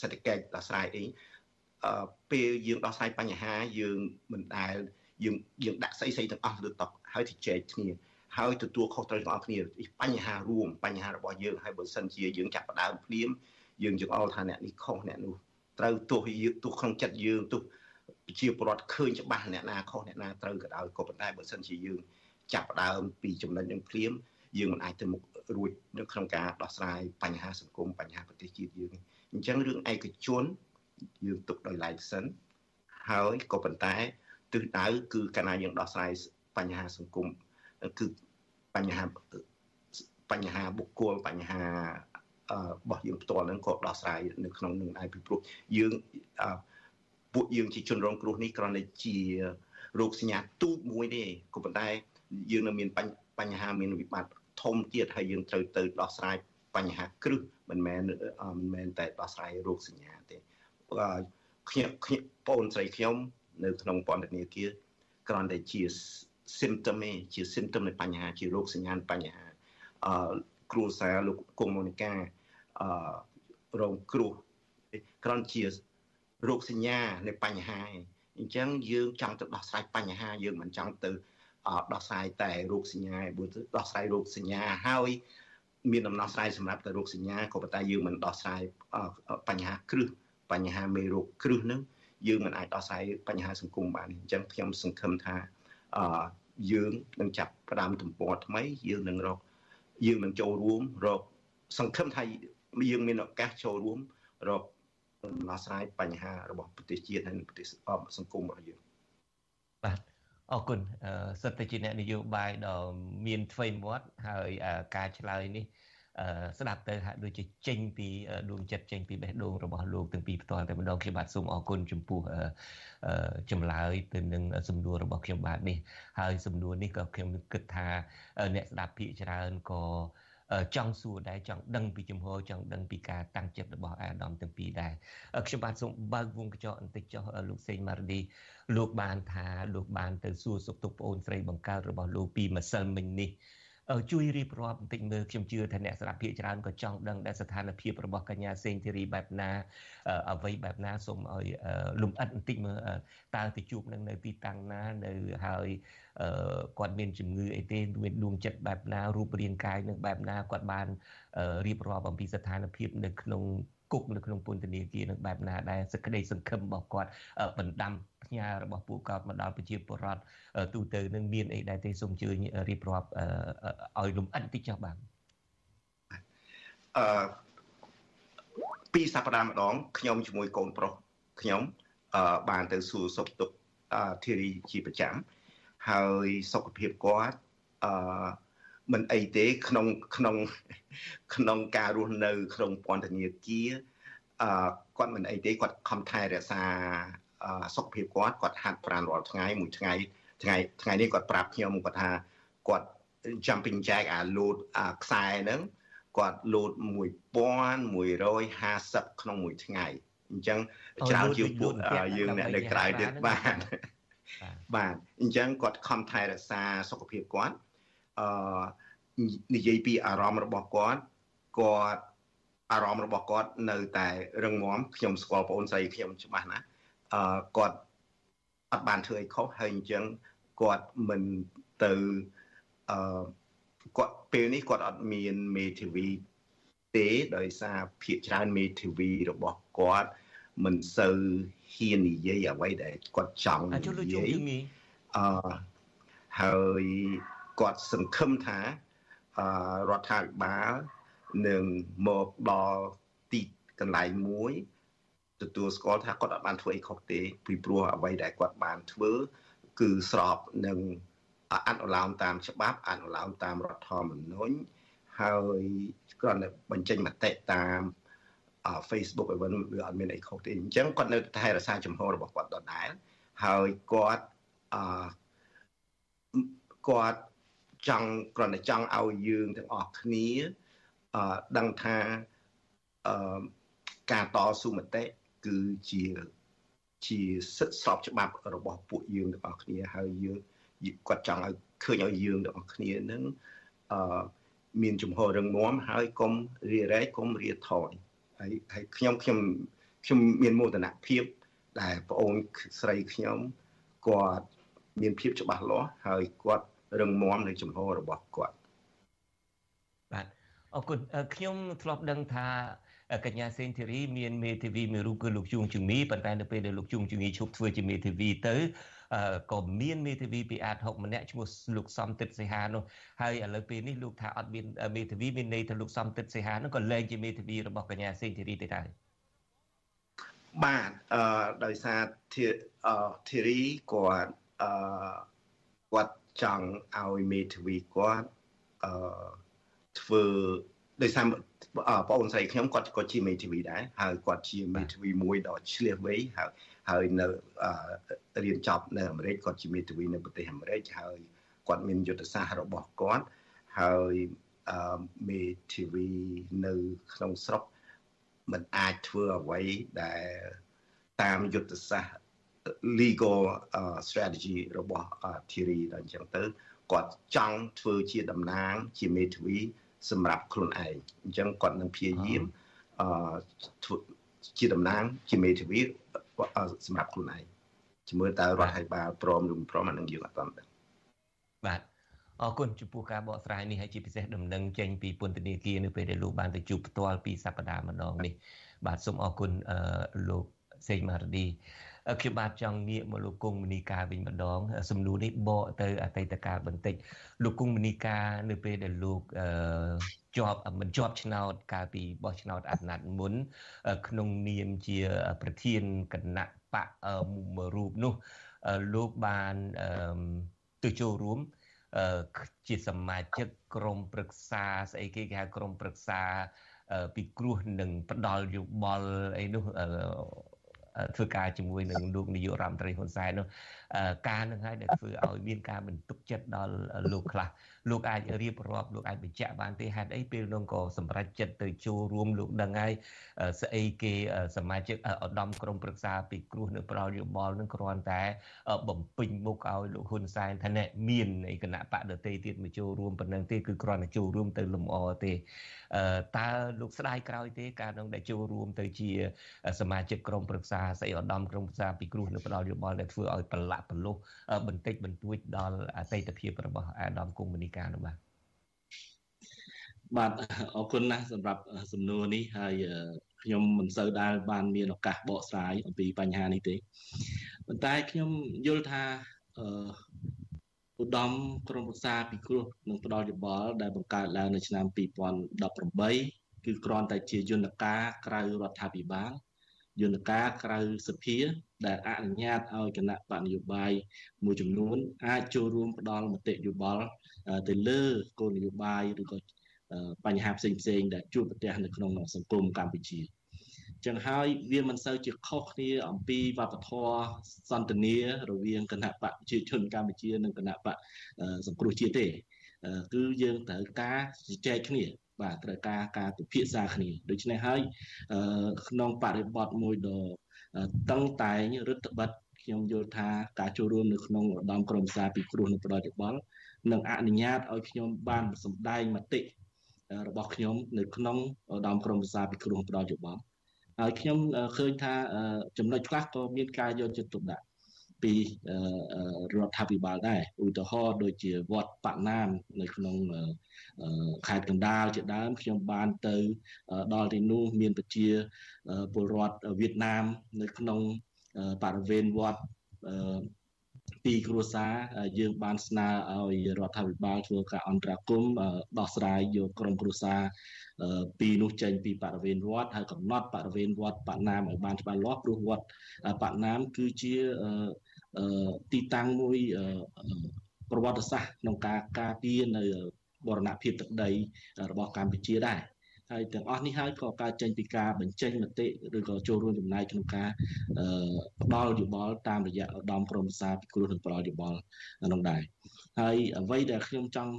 សេដ្ឋកិច្ចដោះស្រាយអីអឺពេលយើងដោះស្រាយបញ្ហាយើងមិនដែលយើងយើងដាក់ស្អីស្អីទាំងអស់លើតុហើយទៅចែកគ្នាហើយទទួលខុសត្រូវទាំងអស់គ្នាបញ្ហារួមបញ្ហារបស់យើងហើយបើសិនជាយើងចាប់ផ្ដើមភ្លាមយើងយើងអល់ថាអ្នកនេះខុសអ្នកនោះត្រូវទោះយើងទោះក្នុងចិត្តយើងទោះ ប្រជាពលរដ្ឋឃើញច្បាស់អ្នកណាខុសអ្នកណាត្រូវក៏ដោយក៏ប៉ុន្តែបើសិនជាយើងចាប់ផ្ដើមពីចំណុចនឹងភ្លាមយើងមិនអាចទៅមុខរួចនៅក្នុងការដោះស្រាយបញ្ហាសង្គមបញ្ហាប្រទេសជាតិយើងអញ្ចឹងរឿងឯកជនយើងទុកដោយឡែកសិនហើយក៏ប៉ុន្តែទិសដៅគឺកាលណាយើងដោះស្រាយបញ្ហាសង្គមគឺបញ្ហាបញ្ហាបុគ្គលបញ្ហារបស់យើងផ្ទាល់ហ្នឹងក៏ដោះស្រាយនៅក្នុងនឹងដែរពីព្រោះយើង ពួកយើងជាជនរងគ្រោះនេះគ្រាន់តែជារោគសញ្ញាទូចមួយទេក៏ប៉ុន្តែយើងនៅមានបញ្ហាមានវិបត្តិធំទៀតហើយយើងត្រូវទៅដោះស្រាយបញ្ហាគ្រឹះមិនមែនមិនមែនតែដោះស្រាយរោគសញ្ញាទេខ្ញុំខ្ញុំបងស្រីខ្ញុំនៅក្នុងពន្ធនាគារគ្រាន់តែជា symptom ឯងជា symptom នៃបញ្ហាជារោគសញ្ញាបញ្ហាអឺគ្រួសារលោកកុំមូនីកាអឺរងគ្រោះគ្រាន់ជា រោគសញ្ញានៃបញ្ហាអញ្ចឹងយើងចង់ទៅដោះស្រាយបញ្ហាយើងមិនចង់ទៅដោះស្រាយតែរោគសញ្ញាបើដោះស្រាយរោគសញ្ញាហើយមានដំណោះស្រាយសម្រាប់តែរោគសញ្ញាក៏ប៉ុន្តែយើងមិនដោះស្រាយបញ្ហាគ្រឹះបញ្ហាមេរោគគ្រឹះនឹងយើងមិនអាចដោះស្រាយបញ្ហាសង្គមបានអញ្ចឹងខ្ញុំសង្ឃឹមថាអឺយើងនឹងចាប់ផ្ដើមទំព័រថ្មីយើងនឹងរកយើងនឹងចូលរួមរកសង្ឃឹមថាយើងមានឱកាសចូលរួមរក ដំណោះស្រាយបញ្ហារបស់ប្រទេសជាតិហើយប្រទេសសង្គមរបស់យើងបាទអរគុណសិតតែជាអ្នកនយោបាយដ៏មានថ្មីមាត់ហើយការឆ្លើយនេះស្ដាប់ទៅហាក់ដូចជាចេញពីដួងចិត្តចេញពីបេះដូងរបស់លោកទាំងពីរផ្ទាល់តែម្ដងខ្ញុំបាទសូមអរគុណចំពោះចម្លើយទៅនឹងសំណួររបស់ខ្ញុំបាទនេះហើយសំណួរនេះក៏ខ្ញុំគិតថាអ្នកស្ដាប់ភាគច្រើនក៏ ចង់សួរដែរចង់ដឹងពីជំហរចង់ដឹងពីការតាំងចិត្តរបស់អាដាមទាំងពីរដែរខ្ញុំបាទសូមបើកវងកញ្ចក់បន្តិចចុះលោកសេងម៉ារឌីលោកបានថាលោកបានទៅសួរសុខទុក្ខប្អូនស្រីបង្កើតរបស់លោកពីម្សិលមិញនេះ ជួយរៀបរាប់បន្តិចមើលខ្ញុំជឿថាអ្នកស្ដាប់ភាគច្រើនក៏ចង់ដឹងដែរស្ថានភាពរបស់កញ្ញាសេងធីរីបែបណាអ្វីបែបណាសូមឲ្យលំអិតបន្តិចមើលតើទៅជួបនឹងនៅទីតាំងណានៅហើយគាត់មានជំងឺអីទេមានដួងចិត្តបែបណារូបរាងកាយនឹងបែបណាគាត់បានរៀបរាប់អំពីស្ថានភាពនៅក្នុង គុកនៅក្នុងពន្ធនាគារនឹងបែបណាដែរសេចក្តីសង្ឃឹមរបស់គាត់បណ្ដាំផ្ញើរបស់ពួកគាត់មកដល់ប្រជាពលរដ្ឋទូទៅនឹងមានអីដែរទេសូមជឿរៀបរាប់ឲ្យលំអិតតិចចុះបាទអឺពីសប្តាហ៍ម្ដងខ្ញុំជាមួយកូនប្រុសខ្ញុំអឺបានទៅសួរសុខទុក្ខធីរីជាប្រចាំហើយសុខភាពគាត់អឺ មិនអីទេក្នុងក្នុងក្នុងការរស់នៅ ក្នុងពន្ធនាគារអឺគាត់មិនអីទេគាត់ខំថែរក្សាសុខភាពគាត់គាត់ហាត់ប្រាណរាល់ថ្ងៃមួយថ្ងៃថ្ងៃថ្ងៃនេះគាត់ប្រាប់ខ្ញុំគាត់ថាគាត់ jumping jack អាលោតអាខ្សែហ្នឹងគាត់លោត1150ក្នុងមួយថ្ងៃអញ្ចឹងច្រើនជាងពួកយើងអ្នកនៅក្រៅទៀតបានបាទអញ្ចឹងគាត់ខំថែរក្សាសុខភាពគាត់ អឺនិយាយពីអារម្មណ៍របស់គាត់គាត់អារម្មណ៍របស់គាត់នៅតែរឹងមាំខ្ញុំស្គាល់បងអូនស្រីខ្ញុំច្បាស់ណាស់អឺគាត់អត់បានធ្វើអីខុសហើយអញ្ចឹងគាត់មិនទៅអឺគាត់ពេលនេះគាត់អត់មានមេធាវីទេដោយសារភាកច្រើនមេធាវីរបស់គាត់មិនសូវហ៊ាននិយាយអ្វីដែលគាត់ចង់និយាយអឺហើយ គាត់សង្ឃឹមថាអឺរដ្ឋាភិបាលនឹងមកដល់ទីកន្លែងមួយទទួលស្គាល់ថាគាត់អត់បានធ្វើអីខុសទេពីព្រោះអ្វីដែលគាត់បានធ្វើគឺស្របនឹងអនុលោមតាមច្បាប់អនុលោមតាមរដ្ឋធម្មនុញ្ញហើយគ្រាន់តែបញ្ចេញមតិតាម Facebook អីវិញវាអត់មានអីខុសទេអញ្ចឹងគាត់នៅតែរក្សាចំហរបស់គាត់ដដែលហើយគាត់អឺគាត់ ចង់គ្រាន់តែចង់ឲ្យយើងទាំងអស់គ្នាអឺដឹងថាអឺការតស៊ូមតិគឺជាជាសិទ្ធិស្របច្បាប់របស់ពួកយើងទាំងអស់គ្នាហើយយើងគាត់ចង់ឲ្យឃើញឲ្យយើងទាំងអស់គ្នានឹងអឺមានជំហររឹងមាំហើយកុំរារែកកុំរាថយហើយហើយខ្ញុំខ្ញុំខ្ញុំមានមោទនភាពដែលប្អូនស្រីខ្ញុំគាត់មានភាពច្បាស់លាស់ហើយគាត់ រឹងមាំនៅជំហររបស់គាត់បាទអរគុណខ្ញុំធ្លាប់ដឹងថាកញ្ញាសេងធីរីមានមេធាវីមួយរូបគឺលោកជួងជងមីប៉ុន្តែនៅពេលដែលលោកជួងជងមីឈប់ធ្វើជាមេធាវីទៅក៏មានមេធាវីពីអាត6ម្នាក់ឈ្មោះលោកសំទិតសីហានោះហើយឥឡូវពេលនេះលោកថាអត់មានមេធាវីមានន័យថាលោកសំទិតសីហានោះក៏លែងជាមេធាវីរបស់កញ្ញាសេងធីរីទៅដែរបាទអឺដោយសារធីរីគាត់អឺគាត់ ចង់ឲ្យមេធាវីគាត់អឺធ្វើដោយសារបងអូនស្រីខ្ញុំគាត់ក៏ជាមេធាវីដែរហើយគាត់ជាមេធាវីមួយដ៏ឆ្លៀសវៃហើយហើយនៅរៀនចប់នៅអាមេរិកគាត់ជាមេធាវីនៅប្រទេសអាមេរិកហើយគាត់មានយុទ្ធសាស្ត្ររបស់គាត់ហើយមេធាវីនៅក្នុងស្រុកมันអាចធ្វើអ្វីដែលតាមយុទ្ធសាស្ត្រ legal strategy របស់ Thierry ដល់អញ្ចឹងទៅគាត់ចង់ធ្វើជាតំណាង ជាមេធាវីសម្រាប់ខ្លួនឯងអញ្ចឹងគាត់នឹងព្យាយាមអឺជាតំណាង ជាមេធាវីសម្រាប់ខ្លួនឯងជាមួយតើរដ្ឋាភិបាលព្រមឬមិនព្រមអានឹងយើងអត់ទាន់ដឹងបាទអរគុណចំពោះការបកស្រាយនេះហើយជាពិសេសដំណឹងចេញពីពន្ធនាគារនៅពេលដែលលោកបានទៅជួបផ្ទាល់ពីសប្តាហ៍ម្ដងនេះបាទសូមអរគុណលោកសេងម៉ារឌី ខ្ញុំបាទចង់ងាកមកលោកគង់មនីកាវិញម្ដង សំណួរនេះបកទៅអតីតកាលបន្តិចលោកគង់មនីកានៅពេលដែលលោកជាប់មិនជាប់ឆ្នោតកាលពីបោះឆ្នោតអាណត្តិមុន ក្នុងនាមជាប្រធានគណៈបកមួយរូបនោះលោកបានទៅចូលរួមជាសមាជិកក្រុមប្រឹក្សាស្អីគេគេហៅក្រុមប្រឹក្សាពីគ្រោះនឹងផ្ដាល់យោបល់អីនោះ ធ្វើការជាមួយនឹងលោកនាយករដ្ឋមន្ត្រីហ៊ុនសែននោះការនឹងហើយដែលធ្វើឲ្យមានការបន្ទុកចិត្តដល់លោកខ្លះលោកអាចរៀបរាប់លោកអាចបញ្ជាក់បានទេហេតុអីពេលនោះក៏សម្រេចចិត្តទៅចូលរួមលោកដឹងហើយស្អីគេសមាជិកឧត្តមក្រុមប្រឹក្សាពីគ្រោះនៅប្រោយយោបល់នឹងគ្រាន់តែ បំពេញមុខឲ្យលោកហ៊ុនសែនថាអ្នកមាននៃគណៈបកដតីទៀតមកចូលរួមប៉ុណ្ណឹងទេគឺគ្រាន់តែចូលរួមទៅលំអទេតើលោកស្ដាយក្រោយទេការនឹងដែលចូលរួមទៅជា សមាជិកក្រុមប្រឹក្សាស្អីឧត្តមក្រុមប្រឹក្សាពីគ្រោះនៅប្រោយយោបល់ដែលធ្វើឲ្យប្រឡាក់ប្រលុះបន្តិចបន្តួចដល់អតីតភាពរបស់អាដាមកុងមនីកានោះបាទបាទអរគុណណាស់សម្រាប់សំណួរនេះហើយខ្ញុំមិនសូវដែលបានមានឱកាសបកស្រាយអំពីបញ្ហានេះទេប៉ុន្តែខ្ញុំយល់ថាអឺឧត្តមក្រមប្រឹក្សាពិគ្រោះនឹងផ្ដល់យោបល់ដែលបង្កើតឡើងនៅឆ្នាំ2018គឺគ្រាន់តែជាយន្តការក្រៅរដ្ឋាភិបាល យន្តការក្រៅសភា ដែលអនុញ្ញាតឲ្យគណៈបកនយោបាយមួយចំនួន អាចចូលរួមផ្ដល់មតិយោបល់ទៅលើគោលនយោបាយឬក៏បញ្ហាផ្សេងផ្សេងដែលជួបប្រទះនៅក្នុងសង្គមកម្ពុជាចឹងហើយវាមិនសូវជាខុសគ្នាអំពីវប្បធម៌សន្តានារវាងគណៈបកប្រជាជនកម្ពុជានិងគណៈបកសង្គ្រោះជាតិទេគឺយើងត្រូវការជជែកគ្នា បាទត្រូវការការពិភាក្សាគ្នាដូច្នេះហើយក្នុងបរិបទមួយដ៏តឹងតែងរដ្ឋបတ်ខ្ញុំយល់ថាការចូលរួមនៅក្នុងឧត្តមក្រុមសាពីគ្រោះនៅប្រតិបត្តិនឹងអនុញ្ញាតឲ្យខ្ញុំបានសម្ដែងមតិរបស់ខ្ញុំនៅក្នុងឧត្តមក្រុមសាពីគ្រោះប្រតិបត្តិហើយខ្ញុំឃើញថាចំណុចខ្លះក៏មានការយកចិត្តទុកដាក់ ពពីរដ្ឋាភិបាលដែរឧទាហរណ៍ដូចជាវត្តបាក់ណាមនៅក្នុងខេត្តកណ្ដាលជាដើមខ្ញុំបានទៅដល់ទីនោះមានប្រជាពលរដ្ឋវៀតណាមនៅក្នុងបរិវេណវត្តពីគ្រួសារយើងបានស្នើឲ្យរដ្ឋាភិបាលធ្វើការអន្តរាគមន៍ដោះស្រាយយកក្រុមគ្រួសារពីនោះចេញពីបរិវេណវត្តហើយកំណត់បរិវេណវត្តបាក់ណាមឲ្យបានច្បាស់លាស់ព្រោះវត្តបាក់ណាមគឺជា ទីតាំងមួយប្រវត្តិសាស្ត្រក្នុងការការពារនៅបរណភាពទឹកដីរបស់កម្ពុជាដែរហើយទាំងអស់នេះហើយក៏កើតចេញពីការបញ្ចេញមតិឬក៏ចូលរួមចំណាយក្នុងការផ្ដល់យោបល់តាមរយៈឧត្តមក្រុមប្រឹក្សាពិគ្រោះនិងផ្ដល់យោបល់ក្នុងដែរហើយអ្វីដែលខ្ញុំចង់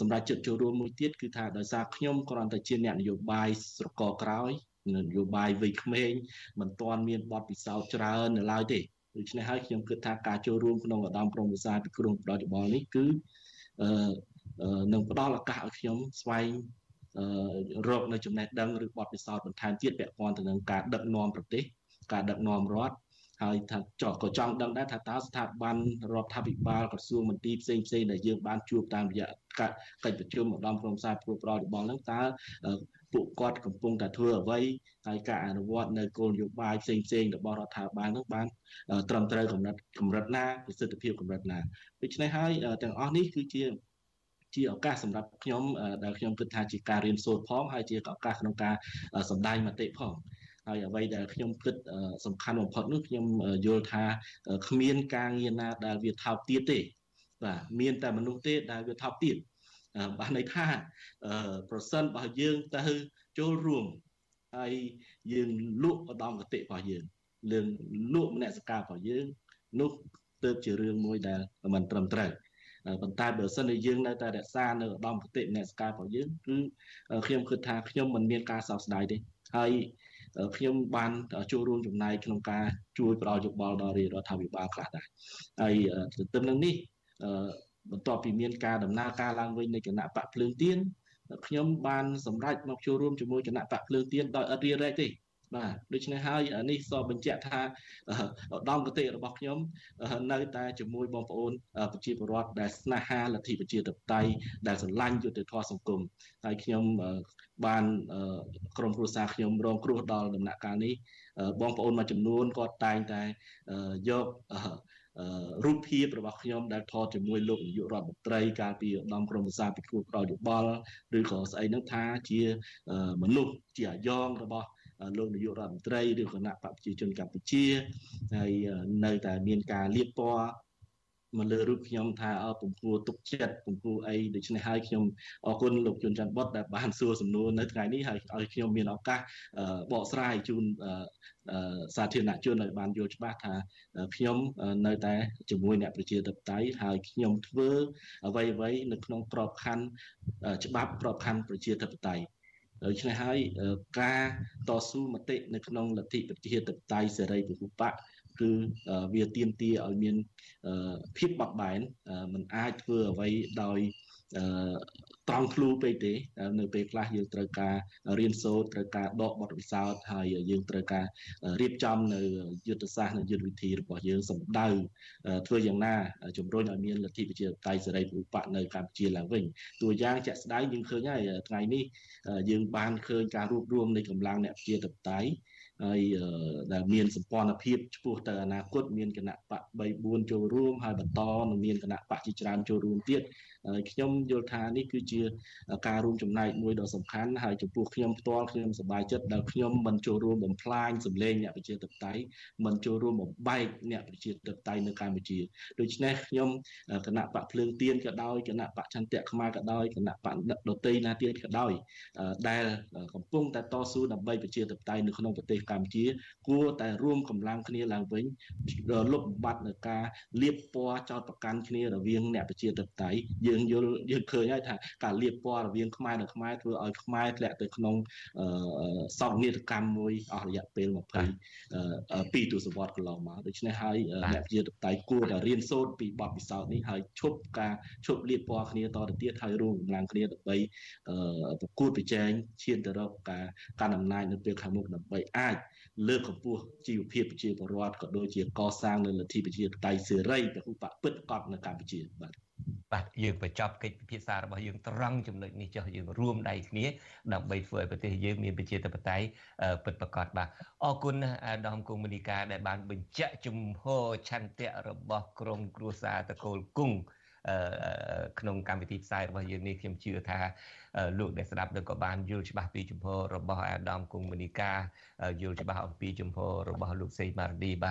សម្រាប់ចិត្តចូលរួមមួយទៀតគឺថាដោយសារខ្ញុំគ្រាន់តែជាអ្នកនយោបាយស្រកក្រោយនយោបាយវ័យក្មេងមិនទាន់មានបទពិសោធន៍ច្រើននៅឡើយទេ ដូច្នេះហើយខ្ញុំគិតថាការចូលរួមក្នុងឧត្តមក្រុមប្រឹក្សាពិគ្រោះផ្ដល់យោបល់នេះគឺនឹងផ្ដល់ឱកាសឲ្យខ្ញុំស្វែងរកនៅចំណេះដឹងឬបទពិសោធន៍បន្ថែមទៀតពាក់ព័ន្ធទៅនឹងការដឹកនាំប្រទេសការដឹកនាំរដ្ឋហើយថាចោះក៏ចង់ដឹងដែរថាតើស្ថាប័នរដ្ឋាភិបាលក្រសួងមន្ទីរផ្សេងផ្សេងដែលយើងបានជួបតាមរយៈកិច្ចប្រជុំឧត្តមក្រុមសារព្រោះប្រយោបល់ហ្នឹងតើពួកគាត់កំពុងតែធ្វើអ្វី ហើយការអនុវត្តនៅគោលនយោបាយផ្សេងផ្សេងរបស់រដ្ឋាភិបាលហ្នឹងបានត្រឹមត្រូវកម្រិតកម្រិតណាប្រសិទ្ធភាពកម្រិតណាដូច្នេះហើយទាំងអស់នេះគឺជាជាឱកាសសម្រាប់ខ្ញុំដែលខ្ញុំគិតថាជាការរៀនសូត្រផងហើយជាឱកាសក្នុងការសម្ដែងមតិផងហើយអ្វីដែលខ្ញុំគិតសំខាន់បំផុតនោះខ្ញុំយល់ថាគ្មានការងារណាដែលវាថោកទាបទេបាទមានតែមនុស្សទេដែលវាថោកទាបបានន័យថាប្រសិនបើយើងទៅចូលរួម ហើយយើងលក់ឧត្តមគតិរបស់យើងលើលក់មនសិការរបស់យើងនោះទៅជារឿងមួយដែលមិនត្រឹមត្រូវប៉ុន្តែបើសិនជាយើងនៅតែរក្សានៅឧត្តមគតិមនសិការរបស់យើងគឺខ្ញុំគិតថាខ្ញុំមិនមានការសោកស្ដាយទេហើយខ្ញុំបានចូលរួមចំណែកក្នុងការជួយផ្ដល់យោបល់ដល់រដ្ឋាភិបាលខ្លះដែរហើយទន្ទឹមនឹងនេះបន្ទាប់ពីមានការដំណើរការឡើងវិញនៃគណៈបកភ្លើងទៀន ខ្ញុំបានសម្រេចមកចូលរួមជាមួយគណៈបកភ្លើងទៀនដោយអត់រៀបរែកទេបាទដូច្នេះហើយនេះសបញ្ជាក់ថាឧត្តមគតិរបស់ខ្ញុំនៅតែជាមួយបងប្អូនប្រជាពលរដ្ឋដែលស្នេហាលទ្ធិប្រជាធិបតេយ្យដែលស្រឡាញ់យុត្តិធម៌សង្គមហើយខ្ញុំបានក្រុមគ្រួសារខ្ញុំរងគ្រោះដល់ដំណាក់កាលនេះបងប្អូនមួយចំនួនគាត់តែងតែយក រូបភាពរបស់ខ្ញុំដែលថតជាមួយលោកនាយករដ្ឋមន្ត្រីកាលពីឧត្តមក្រុមប្រឹក្សាពិគ្រោះប្រយោបល់ឬក៏ស្អីហ្នឹងថាជាមនុស្សជាអាយ៉ងរបស់លោកនាយករដ្ឋមន្ត្រីឬគណៈបកប្រជាជនកម្ពុជាហើយនៅតែមានការលៀបពណ៌ មកលើរូបខ្ញុំថាអពំគួរទុកចិត្តពំគួរអីដូច្នេះហើយខ្ញុំអរគុណលោកជុនច័ន្ទបុតដែលបានសួរសំណួរនៅថ្ងៃនេះហើយឲ្យខ្ញុំមានឱកាសបកស្រាយជូនសាធារណជនឲ្យបានយល់ច្បាស់ថាខ្ញុំនៅតែជាមួយអ្នកប្រជាធិបតេយ្យហើយខ្ញុំធ្វើអ្វីអ្វីនៅក្នុងក្របខ័ណ្ឌច្បាប់ក្របខ័ណ្ឌប្រជាធិបតេយ្យដូច្នេះហើយការតស៊ូមតិនៅក្នុងលទ្ធិប្រជាធិបតេយ្យសេរីពហុបក គឺវាទៀមទាឲ្យមានភាពបត់បែនมันអាចធ្វើអ្វីដោយត្រង់ឃ្លូពេកទេនៅពេលខ្លះយើងត្រូវការរៀនសូត្រត្រូវការដកបទពិសោធន៍ហើយយើងត្រូវការរៀបចំនៅយុទ្ធសាស្ត្រនិងយុទ្ធវិធីរបស់យើងសម្ដៅធ្វើយ៉ាងណាជំរុញឲ្យមានលទ្ធិប្រជាធិបតេយ្យសេរីពហុបកនៅកម្ពុជាឡើងវិញតួយ៉ាងជាក់ស្ដែងយើងឃើញហើយថ្ងៃនេះយើងបានឃើញការរួបរวมនៃកម្លាំងអ្នកប្រជាធិបតេយ្យ ហើយដែលមានសម្ព័ន្ធភាពឆ្ពោះទៅអនាគតមានគណៈបក3 4ចូលរួមហើយបន្តនឹងមានគណៈបកជាច្រើនចូលរួមទៀត ខ្ញុំយល់ថានេះគឺជាការរួមចំណែកមួយដ៏សំខាន់ហើយចំពោះខ្ញុំផ្ទាល់ខ្ញុំសប្បាយចិត្តដែលខ្ញុំមិនចូលរួមបំផ្លាញសម្លេងអ្នកប្រជាធិបតេយ្យមិនចូលរួមបំបែកអ្នកប្រជាធិបតេយ្យនៅកម្ពុជាដូច្នេះខ្ញុំគណៈបកភ្លើងទៀនក៏ដោយគណៈបកចន្ទៈខ្មែរក៏ដោយគណៈបកដតីណាទៀតក៏ដោយដែលកំពុងតែតស៊ូដើម្បីប្រជាធិបតេយ្យនៅក្នុងប្រទេសកម្ពុជា គួរតែរួមកម្លាំងគ្នាឡើងវិញលុបបំបាត់នៅការលៀបពណ៌ចោតប្រកាន់គ្នារវាងអ្នកប្រជាធិបតេយ្យយើងយល់យើងឃើញហើយថាការលៀបពណ៌រវាងខ្មែរនិងខ្មែរធ្វើឲ្យខ្មែរធ្លាក់ទៅក្នុងសោកនាដកម្មមួយអស់រយៈពេល22ទសវត្សរ៍កន្លងមកដូច្នេះហើយអ្នកប្រជាធិបតេយ្យគួរតែរៀនសូត្រពីបទពិសោធន៍នេះហើយឈប់ការឈប់លៀបពណ៌គ្នាតទៅទៀតហើយរួមកម្លាំងគ្នាដើម្បីប្រកួតប្រជែងឈានទៅរកការកាន់អំណាចនៅពេលខាងមុខដើម្បីអាចលើកកម្ពស់ជីវភាពប្រជាពលរដ្ឋក៏ដូចជាកសាងនៅលទ្ធិប្រជាធិបតេយ្យសេរីពហុបកពិតប្រាកដនៅកម្ពុជាបាទ បាទយើងបញ្ចប់កិច្ចពិភាក្សារបស់យើងត្រង់ចំណុចនេះចុះយើងរួមដៃគ្នាដើម្បីធ្វើឲ្យប្រទេសយើងមានប្រជាធិបតេយ្យពិតប្រាកដបាទអរគុណអាដាមកុងមនីកាដែលបានបញ្ជាក់ជំហរឆន្ទៈរបស់ក្រុមគ្រួសារតកូលគង់ក្នុងកម្មវិធីផ្សាយរបស់យើងនេះខ្ញុំជឿថាលោកដែលស្ដាប់នឹងក៏បានយល់ច្បាស់ពីជំហររបស់អាដាមគង់មនីកាយល់ច្បាស់អំពីជំហររបស់លោកសេងម៉ារឌីបាទ